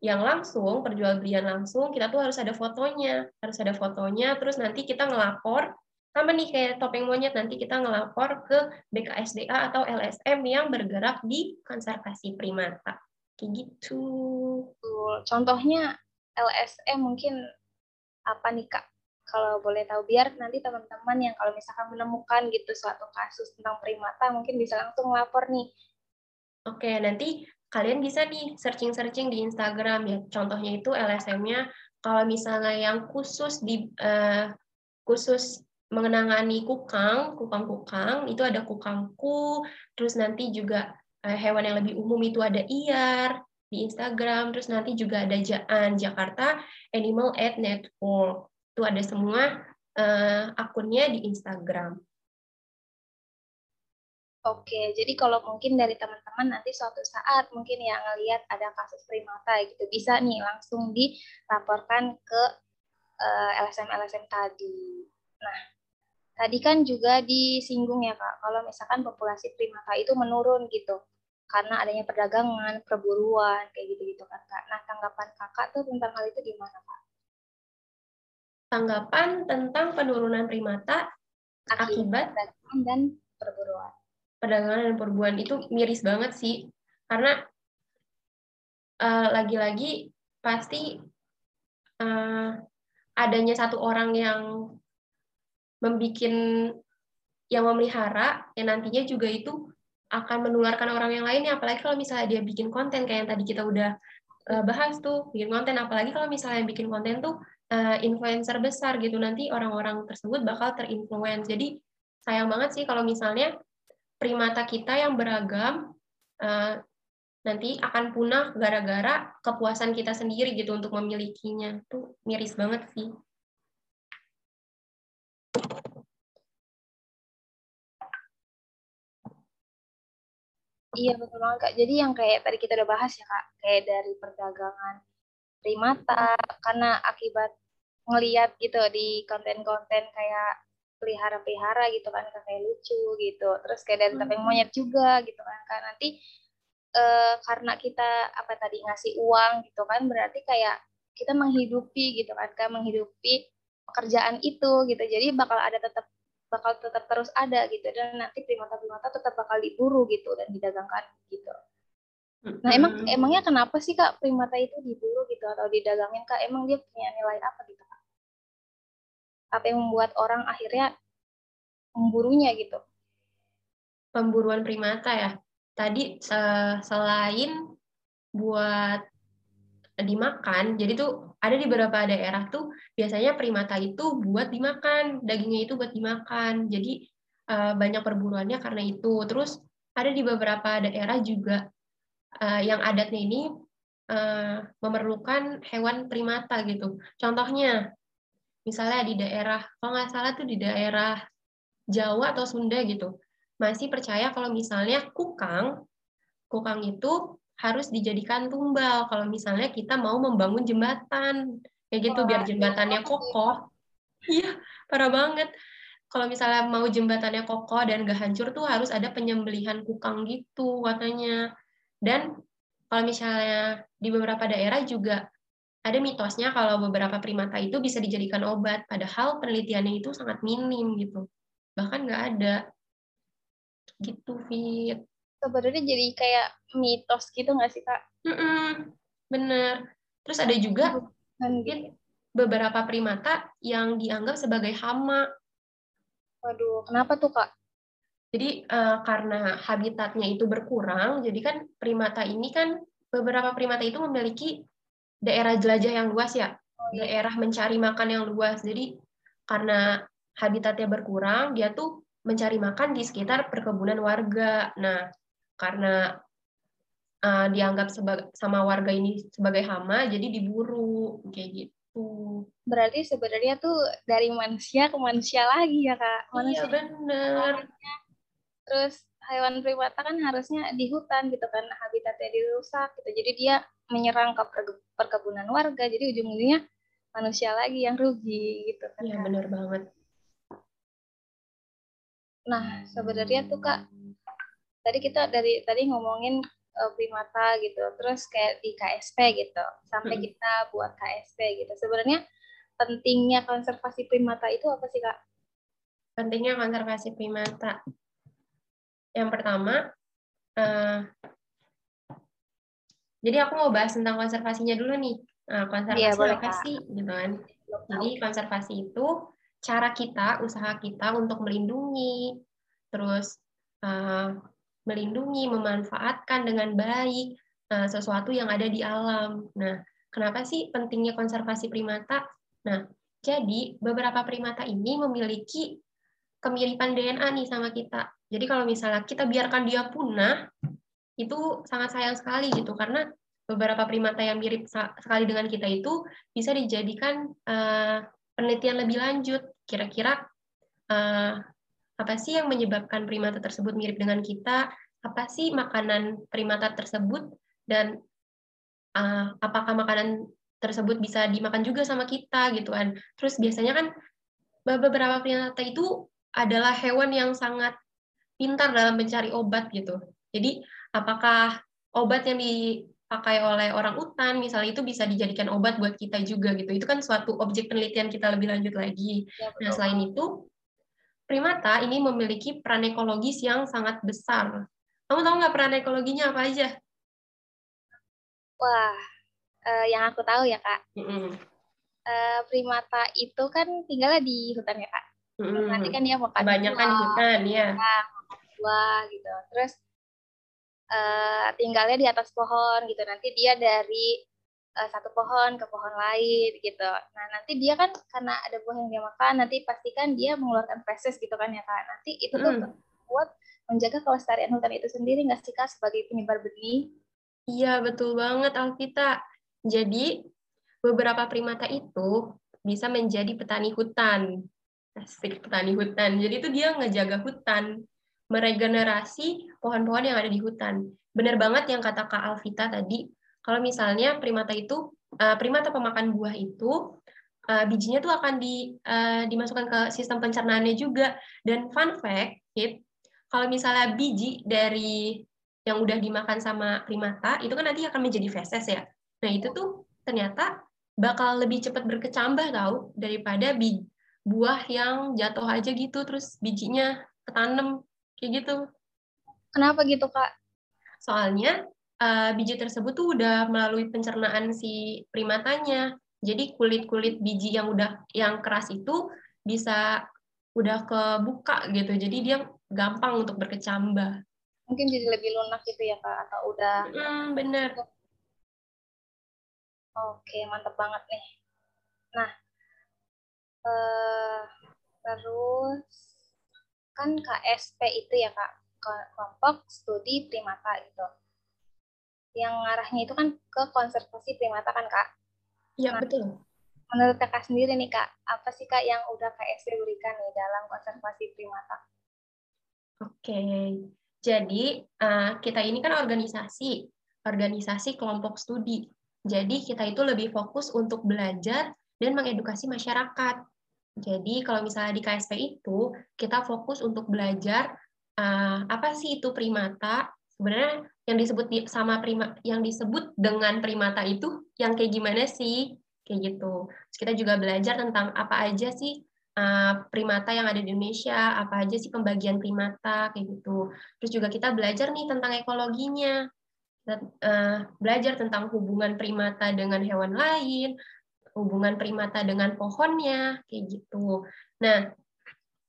yang langsung perjualbelian langsung kita tuh harus ada fotonya harus ada fotonya terus nanti kita ngelapor sama nih kayak topeng monyet nanti kita ngelapor ke BKSDA atau LSM yang bergerak di konservasi primata kayak gitu contohnya LSM mungkin apa nih kak kalau boleh tahu biar nanti teman-teman yang kalau misalkan menemukan gitu suatu kasus tentang primata mungkin bisa langsung lapor nih oke nanti kalian bisa nih searching-searching di Instagram ya contohnya itu LSM-nya kalau misalnya yang khusus di uh, khusus mengenangani kukang, kukang-kukang, itu ada kukangku, terus nanti juga Eh, hewan yang lebih umum itu ada iar di Instagram, terus nanti juga ada Jaan Jakarta Animal Aid Network. Itu ada semua uh, akunnya di Instagram. Oke, jadi kalau mungkin dari teman-teman nanti suatu saat mungkin yang ngelihat ada kasus primata gitu, bisa nih langsung dilaporkan ke eh, LSM-LSM tadi. Nah, tadi kan juga disinggung ya Kak, kalau misalkan populasi primata itu menurun gitu karena adanya perdagangan, perburuan, kayak gitu-gitu kan Kak. Nah, tanggapan Kakak tuh tentang hal itu gimana Kak? Tanggapan tentang penurunan primata akibat, perdagangan dan perburuan. Perdagangan dan perburuan itu miris banget sih. Karena uh, lagi-lagi pasti uh, adanya satu orang yang membuat yang memelihara yang nantinya juga itu akan menularkan orang yang lainnya apalagi kalau misalnya dia bikin konten kayak yang tadi kita udah uh, bahas tuh bikin konten apalagi kalau misalnya bikin konten tuh uh, influencer besar gitu nanti orang-orang tersebut bakal terinfluence. Jadi sayang banget sih kalau misalnya primata kita yang beragam uh, nanti akan punah gara-gara kepuasan kita sendiri gitu untuk memilikinya. Tuh miris banget sih. Iya betul banget kak. Jadi yang kayak tadi kita udah bahas ya kak, kayak dari perdagangan primata karena akibat ngeliat gitu di konten-konten kayak pelihara-pelihara gitu kan kayak lucu gitu. Terus kayak dari topeng monyet juga gitu kan kan nanti uh, karena kita apa tadi ngasih uang gitu kan berarti kayak kita menghidupi gitu kan kan menghidupi pekerjaan itu gitu. Jadi bakal ada tetap bakal tetap terus ada gitu. Dan nanti primata-primata tetap bakal diburu gitu dan didagangkan gitu Nah, emang emangnya kenapa sih Kak primata itu diburu gitu atau didagangin Kak? Emang dia punya nilai apa gitu Kak? Apa yang membuat orang akhirnya memburunya gitu? Pemburuan primata ya. Tadi selain buat dimakan, jadi tuh ada di beberapa daerah tuh biasanya primata itu buat dimakan, dagingnya itu buat dimakan. Jadi eh, banyak perburuannya karena itu. Terus ada di beberapa daerah juga uh, yang adatnya ini uh, memerlukan hewan primata gitu. Contohnya, misalnya di daerah, kalau nggak salah tuh di daerah Jawa atau Sunda gitu, masih percaya kalau misalnya kukang, kukang itu harus dijadikan tumbal kalau misalnya kita mau membangun jembatan. Kayak gitu biar jembatannya kokoh. Iya parah banget. Kalau misalnya mau jembatannya kokoh dan gak hancur tuh harus ada penyembelihan kukang gitu katanya dan kalau misalnya di beberapa daerah juga ada mitosnya kalau beberapa primata itu bisa dijadikan obat, padahal penelitiannya itu sangat minim gitu. Bahkan nggak ada. Gitu, Fit. Sebenarnya jadi kayak mitos gitu nggak sih, Kak? Mm -mm, bener. Terus ada juga Fit, beberapa primata yang dianggap sebagai hama. Waduh, kenapa tuh, Kak? Jadi uh, karena habitatnya itu berkurang, jadi kan primata ini kan beberapa primata itu memiliki daerah jelajah yang luas ya, oh, iya. daerah mencari makan yang luas. Jadi karena habitatnya berkurang, dia tuh mencari makan di sekitar perkebunan warga. Nah, karena uh, dianggap sebagai sama warga ini sebagai hama, jadi diburu kayak gitu. Berarti sebenarnya tuh dari manusia ke manusia lagi ya kak? Iya, manusia iya benar terus hewan primata kan harusnya di hutan gitu kan habitatnya dirusak gitu. Jadi dia menyerang ke perkebunan warga. Jadi ujung-ujungnya manusia lagi yang rugi gitu kan. Iya benar banget. Nah sebenarnya tuh kak tadi kita dari tadi ngomongin uh, primata gitu. Terus kayak di KSP gitu. Sampai hmm. kita buat KSP gitu. Sebenarnya pentingnya konservasi primata itu apa sih kak? Pentingnya konservasi primata yang pertama, uh, jadi aku mau bahas tentang konservasinya dulu nih. Nah, konservasi ya, apa sih, gitu kan? Jadi konservasi itu cara kita, usaha kita untuk melindungi, terus uh, melindungi, memanfaatkan dengan baik uh, sesuatu yang ada di alam. Nah, kenapa sih pentingnya konservasi primata? Nah, jadi beberapa primata ini memiliki kemiripan DNA nih sama kita. Jadi kalau misalnya kita biarkan dia punah, itu sangat sayang sekali gitu karena beberapa primata yang mirip sekali dengan kita itu bisa dijadikan uh, penelitian lebih lanjut. Kira-kira uh, apa sih yang menyebabkan primata tersebut mirip dengan kita? Apa sih makanan primata tersebut dan uh, apakah makanan tersebut bisa dimakan juga sama kita gitu kan? Terus biasanya kan beberapa primata itu adalah hewan yang sangat pintar dalam mencari obat gitu. Jadi apakah obat yang dipakai oleh orang utan misalnya itu bisa dijadikan obat buat kita juga gitu. Itu kan suatu objek penelitian kita lebih lanjut lagi. Ya, nah, selain itu primata ini memiliki peran ekologis yang sangat besar. Kamu tahu nggak peran ekologinya apa aja? Wah, uh, yang aku tahu ya kak. Mm -hmm. uh, primata itu kan tinggalnya di hutan ya kak. Mm -hmm. Nanti kan dia makan Banyak kan di hutan, ya buah gitu. Terus uh, tinggalnya di atas pohon gitu. Nanti dia dari uh, satu pohon ke pohon lain gitu. Nah nanti dia kan karena ada buah yang dia makan nanti pastikan dia mengeluarkan feses gitu kan ya kak. Nanti itu tuh hmm. buat menjaga kelestarian hutan itu sendiri nggak sih kak sebagai penyebar benih? Iya betul banget Alvita jadi beberapa primata itu bisa menjadi petani hutan. Asik petani hutan. Jadi itu dia ngejaga hutan meregenerasi pohon-pohon yang ada di hutan. Benar banget yang kata Kak Alvita tadi, kalau misalnya primata itu, uh, primata pemakan buah itu uh, bijinya tuh akan di, uh, dimasukkan ke sistem pencernaannya juga. Dan fun fact, hit, kalau misalnya biji dari yang udah dimakan sama primata, itu kan nanti akan menjadi feses ya. Nah itu tuh ternyata bakal lebih cepat berkecambah tau daripada biji, buah yang jatuh aja gitu terus bijinya ketanam kayak gitu. Kenapa gitu kak? Soalnya uh, biji tersebut tuh udah melalui pencernaan si primatanya. Jadi kulit-kulit biji yang udah yang keras itu bisa udah kebuka gitu. Jadi dia gampang untuk berkecambah. Mungkin jadi lebih lunak gitu ya kak atau udah? Hmm, bener. Oke mantap banget nih. Nah uh, terus kan KSP itu ya kak kelompok studi primata gitu yang ngarahnya itu kan ke konservasi primata kan kak? Iya nah, betul. Menurut kakak sendiri nih kak, apa sih kak yang udah KSP berikan nih dalam konservasi primata? Oke, jadi uh, kita ini kan organisasi, organisasi kelompok studi. Jadi kita itu lebih fokus untuk belajar dan mengedukasi masyarakat. Jadi kalau misalnya di KSP itu kita fokus untuk belajar uh, apa sih itu primata, sebenarnya yang disebut sama prima yang disebut dengan primata itu yang kayak gimana sih kayak gitu. Terus kita juga belajar tentang apa aja sih uh, primata yang ada di Indonesia, apa aja sih pembagian primata kayak gitu. Terus juga kita belajar nih tentang ekologinya. Kita, uh, belajar tentang hubungan primata dengan hewan lain, hubungan primata dengan pohonnya kayak gitu. Nah,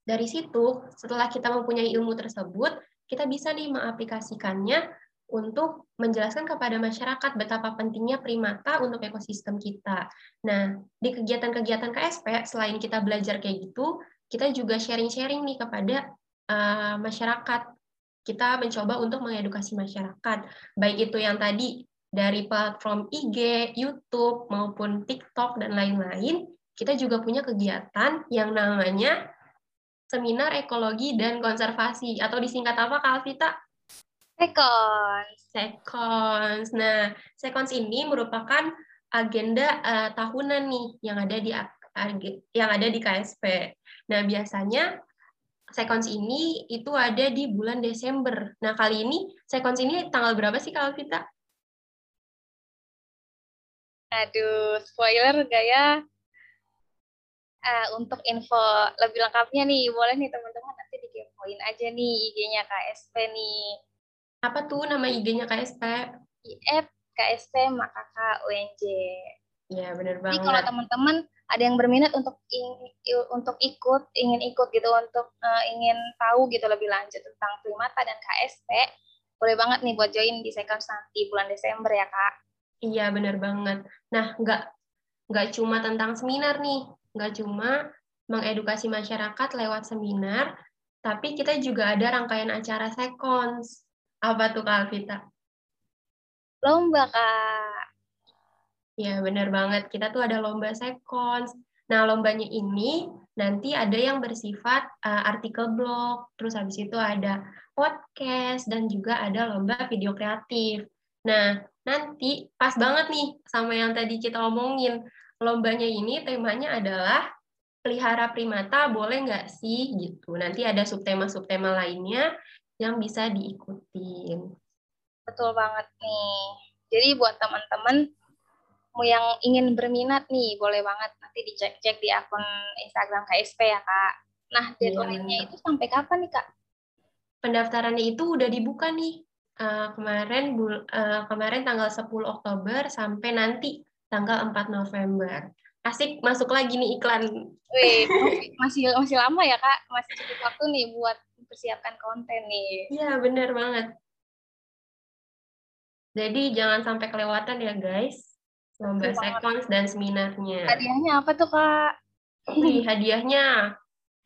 dari situ setelah kita mempunyai ilmu tersebut, kita bisa nih mengaplikasikannya untuk menjelaskan kepada masyarakat betapa pentingnya primata untuk ekosistem kita. Nah, di kegiatan-kegiatan KSP, selain kita belajar kayak gitu, kita juga sharing-sharing nih kepada uh, masyarakat. Kita mencoba untuk mengedukasi masyarakat, baik itu yang tadi dari platform IG, YouTube, maupun TikTok, dan lain-lain, kita juga punya kegiatan yang namanya Seminar Ekologi dan Konservasi atau disingkat apa Kak Alvita? Sekons. Sekons. Nah, Sekons ini merupakan agenda uh, tahunan nih yang ada di yang ada di KSP. Nah, biasanya Sekons ini itu ada di bulan Desember. Nah, kali ini Sekons ini tanggal berapa sih Kak Alvita? Aduh, spoiler gak ya? uh, untuk info lebih lengkapnya nih, boleh nih teman-teman nanti dikepoin aja nih IG-nya KSP nih. Apa tuh nama IG-nya KSP? IF KSP Makaka UNJ. Ya, benar banget. Jadi kalau teman-teman ada yang berminat untuk ing, untuk ikut, ingin ikut gitu, untuk uh, ingin tahu gitu lebih lanjut tentang primata dan KSP, boleh banget nih buat join di Second nanti bulan Desember ya, Kak. Iya, benar banget. Nah, nggak nggak cuma tentang seminar nih, nggak cuma mengedukasi masyarakat lewat seminar, tapi kita juga ada rangkaian acara sekons. Apa tuh Kak Alvita? Lomba, Kak. Ya, benar banget. Kita tuh ada lomba sekons. Nah, lombanya ini nanti ada yang bersifat uh, artikel blog, terus habis itu ada podcast, dan juga ada lomba video kreatif. Nah, nanti pas banget nih sama yang tadi kita omongin, lombanya ini temanya adalah pelihara primata boleh nggak sih gitu. Nanti ada subtema-subtema lainnya yang bisa diikutin. Betul banget nih. Jadi buat teman-teman yang ingin berminat nih, boleh banget nanti dicek-cek di akun Instagram KSP ya, Kak. Nah, iya. deadline-nya itu sampai kapan nih, Kak? Pendaftarannya itu udah dibuka nih. Uh, kemarin uh, kemarin tanggal 10 Oktober sampai nanti tanggal 4 November. Asik masuk lagi nih iklan. Wih, masih masih lama ya kak, masih cukup waktu nih buat persiapkan konten nih. Iya benar banget. Jadi jangan sampai kelewatan ya guys, lomba sequence dan seminarnya. Hadiahnya apa tuh kak? Wih, hadiahnya,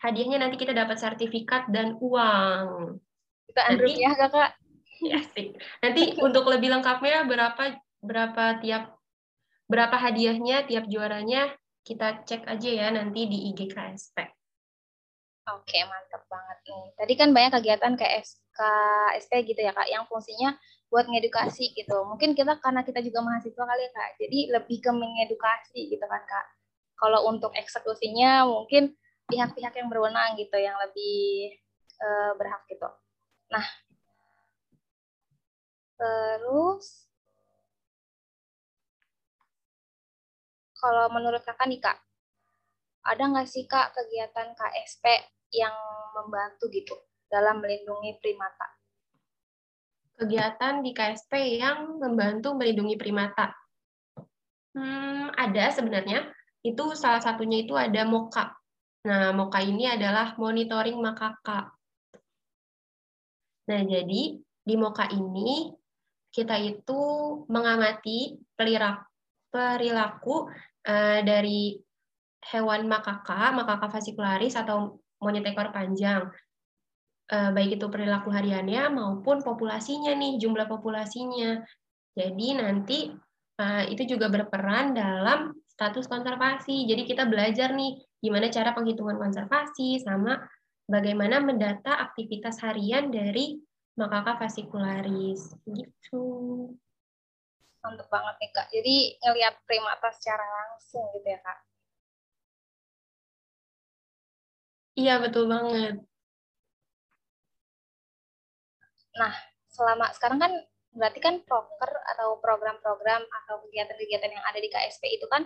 hadiahnya nanti kita dapat sertifikat dan uang. Kita nanti, ya kak? Ya, asik. Nanti untuk lebih lengkapnya berapa berapa tiap Berapa hadiahnya tiap juaranya kita cek aja ya nanti di IG KSP. Oke, mantap banget nih. Tadi kan banyak kegiatan KSK, KSP gitu ya Kak, yang fungsinya buat ngedukasi gitu. Mungkin kita karena kita juga mahasiswa kali ya Kak, jadi lebih ke mengedukasi gitu kan Kak. Kalau untuk eksekusinya mungkin pihak-pihak yang berwenang gitu yang lebih uh, berhak gitu. Nah, terus kalau menurut kakak nih kak, ada nggak sih kak kegiatan KSP yang membantu gitu dalam melindungi primata? Kegiatan di KSP yang membantu melindungi primata. Hmm, ada sebenarnya. Itu salah satunya itu ada MOKA. Nah, MOKA ini adalah monitoring makaka. Nah, jadi di MOKA ini kita itu mengamati perilaku, uh, dari hewan makaka, makaka fascicularis atau monyet ekor panjang. Uh, baik itu perilaku hariannya maupun populasinya nih, jumlah populasinya. Jadi nanti uh, itu juga berperan dalam status konservasi. Jadi kita belajar nih gimana cara penghitungan konservasi sama bagaimana mendata aktivitas harian dari makaka fascicularis gitu. Mantap banget nih Kak. Jadi ngelihat primata secara langsung gitu ya Kak. Iya, betul banget. Nah, selama sekarang kan berarti kan proker atau program-program atau kegiatan-kegiatan yang ada di KSP itu kan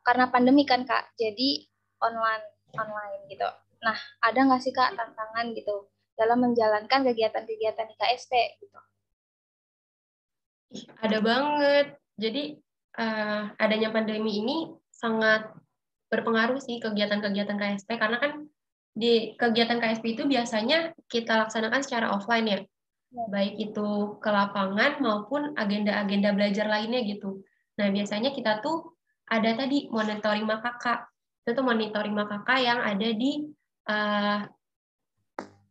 karena pandemi kan Kak, jadi online online gitu. Nah, ada nggak sih Kak tantangan gitu dalam menjalankan kegiatan-kegiatan di KSP gitu? Ada banget. Jadi uh, adanya pandemi ini sangat berpengaruh sih kegiatan-kegiatan KSP karena kan di kegiatan KSP itu biasanya kita laksanakan secara offline ya, ya. baik itu ke lapangan maupun agenda-agenda belajar lainnya gitu. Nah biasanya kita tuh ada tadi monitoring makaka, itu tuh monitoring makaka yang ada di uh,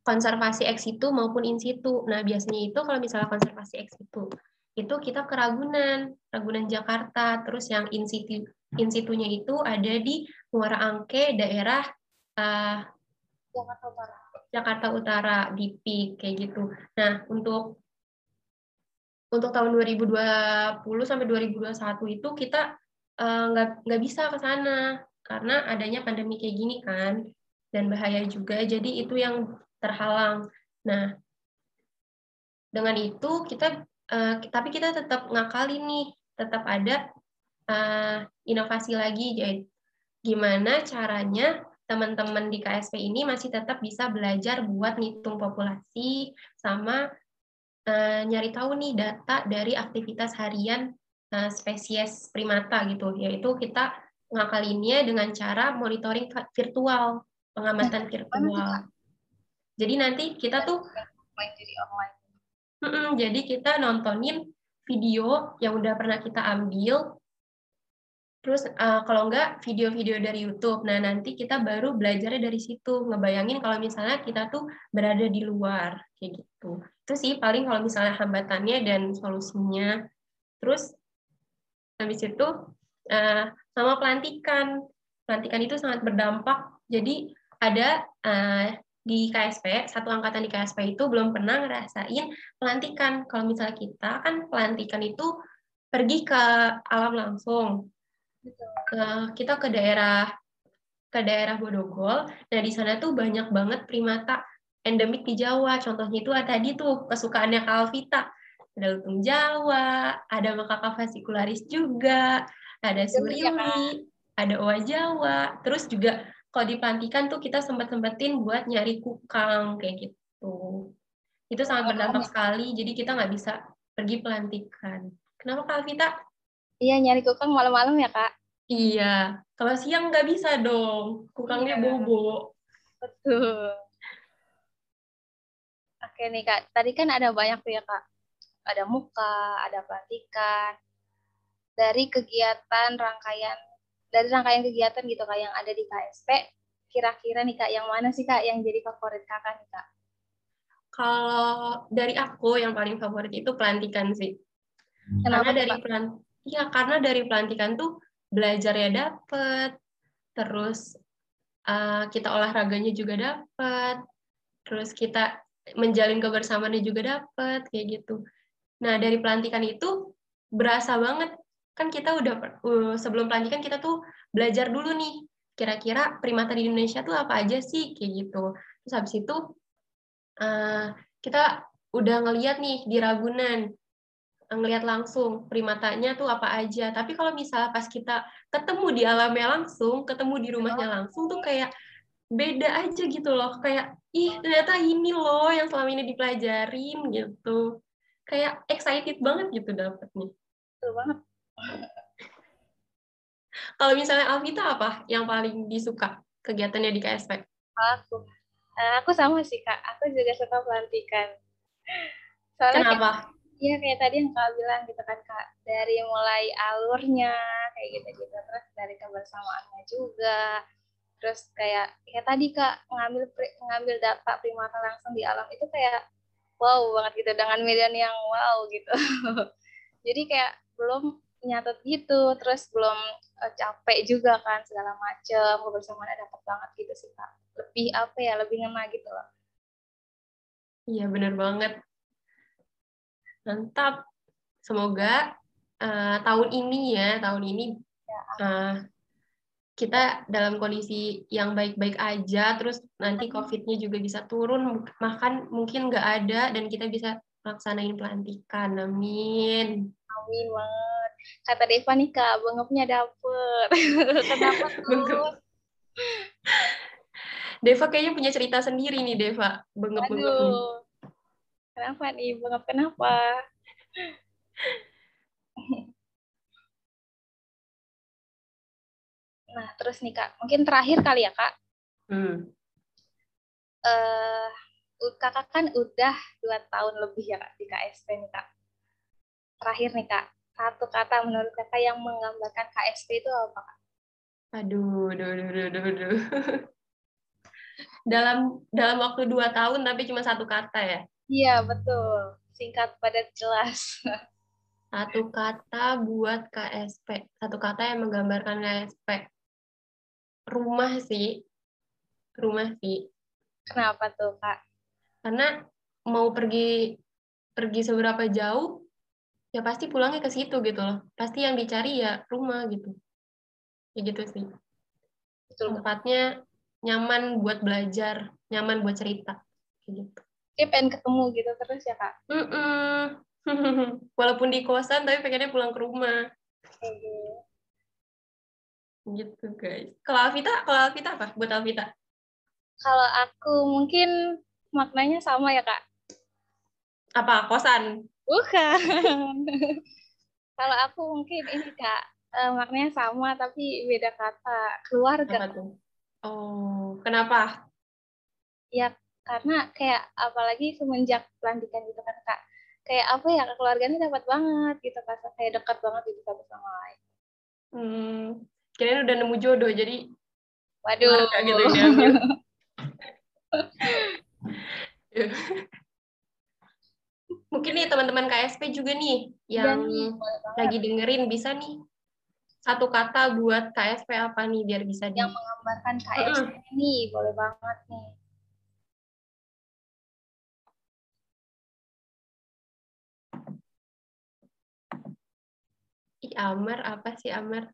konservasi ex situ maupun in situ. Nah biasanya itu kalau misalnya konservasi ex situ, itu kita ke Ragunan, Ragunan Jakarta, terus yang in situ in situnya itu ada di Muara Angke daerah uh, Jakarta Utara. Jakarta Utara di PIK kayak gitu. Nah, untuk untuk tahun 2020 sampai 2021 itu kita eh, nggak uh, nggak bisa ke sana karena adanya pandemi kayak gini kan dan bahaya juga. Jadi itu yang terhalang. Nah, dengan itu kita uh, tapi kita tetap ngakali nih, tetap ada uh, inovasi lagi. Jadi gimana caranya teman-teman di KSP ini masih tetap bisa belajar buat ngitung populasi sama uh, nyari tahu nih data dari aktivitas harian uh, spesies primata gitu, yaitu kita ngakalinnya dengan cara monitoring virtual, pengamatan virtual. Jadi nanti kita tuh jadi online. jadi kita nontonin video yang udah pernah kita ambil Terus uh, kalau enggak video-video dari YouTube. Nah, nanti kita baru belajarnya dari situ. Ngebayangin kalau misalnya kita tuh berada di luar kayak gitu. Itu sih paling kalau misalnya hambatannya dan solusinya. Terus habis itu uh, sama pelantikan. Pelantikan itu sangat berdampak. Jadi ada uh, di KSP, satu angkatan di KSP itu belum pernah ngerasain pelantikan. Kalau misalnya kita kan pelantikan itu pergi ke alam langsung, Uh, kita ke daerah ke daerah Bodogol. Nah di sana tuh banyak banget primata endemik di Jawa. Contohnya itu tadi tuh kesukaannya Kalvita. Ada lutung Jawa, ada makaka fascicularis juga, ada iya, suriuli, ada owa Jawa. Terus juga kalau di pelantikan tuh kita sempat-sempetin buat nyari kukang kayak gitu. Itu sangat berdampak sekali, jadi kita nggak bisa pergi pelantikan. Kenapa Kalvita? Iya, nyari kukang malam-malam ya, Kak? Iya. Kalau siang nggak bisa dong. Kukangnya iya. bobo. Betul. Oke nih, Kak. Tadi kan ada banyak tuh ya, Kak. Ada muka, ada pelantikan. Dari kegiatan rangkaian dari rangkaian kegiatan gitu Kak yang ada di KSP, kira-kira nih Kak, yang mana sih Kak yang jadi favorit Kakak nih Kak? Kalau dari aku yang paling favorit itu pelantikan sih. Kenapa karena dari pelan Iya, karena dari pelantikan tuh belajarnya dapet, terus uh, kita olahraganya juga dapet, terus kita menjalin kebersamaannya juga dapet, kayak gitu. Nah, dari pelantikan itu berasa banget kan kita udah uh, sebelum pelantikan kita tuh belajar dulu nih kira-kira primata di Indonesia tuh apa aja sih kayak gitu. Terus habis itu uh, kita udah ngeliat nih di Ragunan ngelihat langsung primatanya tuh apa aja. Tapi kalau misalnya pas kita ketemu di alamnya langsung, ketemu di rumahnya langsung tuh kayak beda aja gitu loh. Kayak ih ternyata ini loh yang selama ini dipelajarin gitu. Kayak excited banget gitu dapetnya. Betul banget. Kalau misalnya Alvita apa yang paling disuka kegiatannya di KSP? Aku, eh, aku sama sih kak. Aku juga suka pelantikan. Soalnya Kenapa? Iya kayak tadi yang kak bilang gitu kan kak dari mulai alurnya kayak gitu gitu terus dari kebersamaannya juga terus kayak kayak tadi kak ngambil ngambil data primata langsung di alam itu kayak wow banget gitu dengan median yang wow gitu jadi kayak belum nyatet gitu terus belum uh, capek juga kan segala macem kebersamaannya dapat banget gitu sih kak lebih apa ya lebih ngena gitu loh iya benar banget Mantap. Semoga uh, tahun ini ya, tahun ini uh, kita dalam kondisi yang baik-baik aja, terus nanti COVID-nya juga bisa turun, makan mungkin nggak ada, dan kita bisa laksanain pelantikan. Amin. Amin banget. Kata Deva nih Kak, bengepnya dapet. Kenapa tuh? Deva kayaknya punya cerita sendiri nih, Deva. Bengep-bengep nih. Kenapa nih? Bengap kenapa? Nah, terus nih Kak, mungkin terakhir kali ya Kak. Hmm. Uh, kakak kan udah dua tahun lebih ya Kak di KSP nih Kak. Terakhir nih Kak, satu kata menurut kakak yang menggambarkan KSP itu apa Kak? Aduh, aduh, aduh, aduh, aduh. dalam dalam waktu dua tahun tapi cuma satu kata ya? Iya, betul. Singkat, padat, jelas. Satu kata buat KSP. Satu kata yang menggambarkan KSP. Rumah sih. Rumah sih. Kenapa tuh, Kak? Karena mau pergi pergi seberapa jauh, ya pasti pulangnya ke situ gitu loh. Pasti yang dicari ya rumah gitu. Ya gitu sih. Betul. Tempatnya nyaman buat belajar, nyaman buat cerita. Kayak gitu kayak pengen ketemu gitu terus ya kak mm -mm. walaupun di kosan tapi pengennya pulang ke rumah okay. gitu guys kalau Alvita kalau Alvita apa buat Alvita kalau aku mungkin maknanya sama ya kak apa kosan bukan. Kalau aku mungkin ini kak uh, maknanya sama tapi beda kata. Keluarga. Apa tuh? oh kenapa? Ya karena kayak apalagi semenjak pelantikan gitu kan kak. Kayak apa ya keluarganya dapat banget gitu kan kayak dekat banget gitu satu sama lain. Hmm kirain udah nemu jodoh jadi waduh. gitu ya mungkin nih teman-teman KSP juga nih yang ya, lagi dengerin bisa nih satu kata buat KSP apa nih biar bisa yang di... menggambarkan KSP uh. nih boleh banget nih Ih, Amar, apa sih Amar?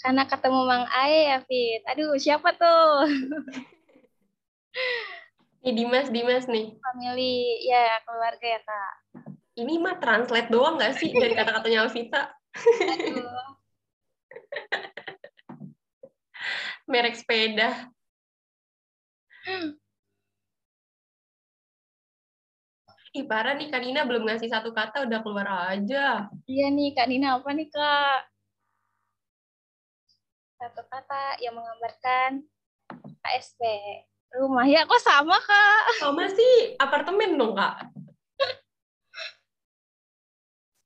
Karena ketemu Mang Ae ya, Fit. Aduh, siapa tuh? Ini Dimas, Dimas nih. Family, ya keluarga ya, Kak. Ini mah translate doang nggak sih dari kata-katanya Alvita? Merek sepeda. Ih parah nih Kak Nina belum ngasih satu kata udah keluar aja. Iya nih Kak Nina apa nih Kak? Satu kata yang menggambarkan KSP. Rumah ya kok sama Kak? Sama sih apartemen dong Kak.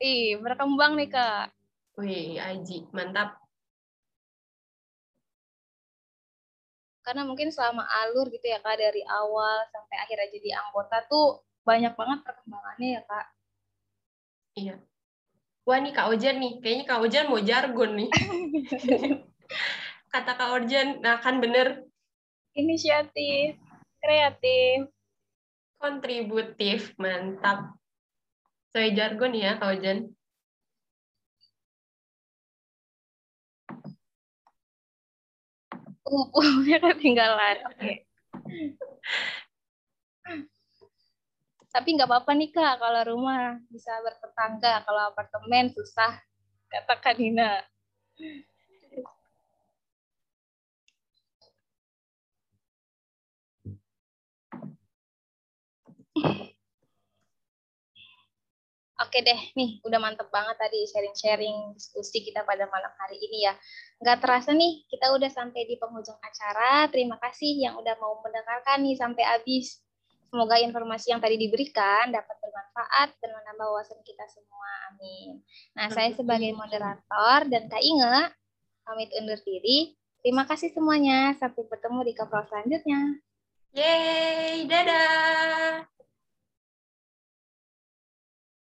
Ih berkembang nih Kak. Wih Aji mantap. Karena mungkin selama alur gitu ya Kak dari awal sampai akhirnya jadi anggota tuh banyak banget perkembangannya ya kak. Iya. Wah nih Kak Ojan nih, kayaknya Kak Ojan mau jargon nih. Kata Kak Ojan, nah kan bener inisiatif, kreatif, kontributif, mantap. Sesuai jargon ya, Kak Ojan. Oh, oh, Upuhnya ketinggalan. Oke. Okay. Tapi nggak apa-apa nih Kak, kalau rumah bisa bertetangga, kalau apartemen susah, kata Kanina. Oke deh, nih udah mantep banget tadi sharing-sharing diskusi kita pada malam hari ini ya. Nggak terasa nih, kita udah sampai di penghujung acara. Terima kasih yang udah mau mendengarkan nih sampai habis. Semoga informasi yang tadi diberikan dapat bermanfaat dan menambah wawasan kita semua. Amin. Nah, saya sebagai moderator dan Kak Inge, pamit undur diri. Terima kasih semuanya. Sampai bertemu di kapal selanjutnya. Yeay, dadah!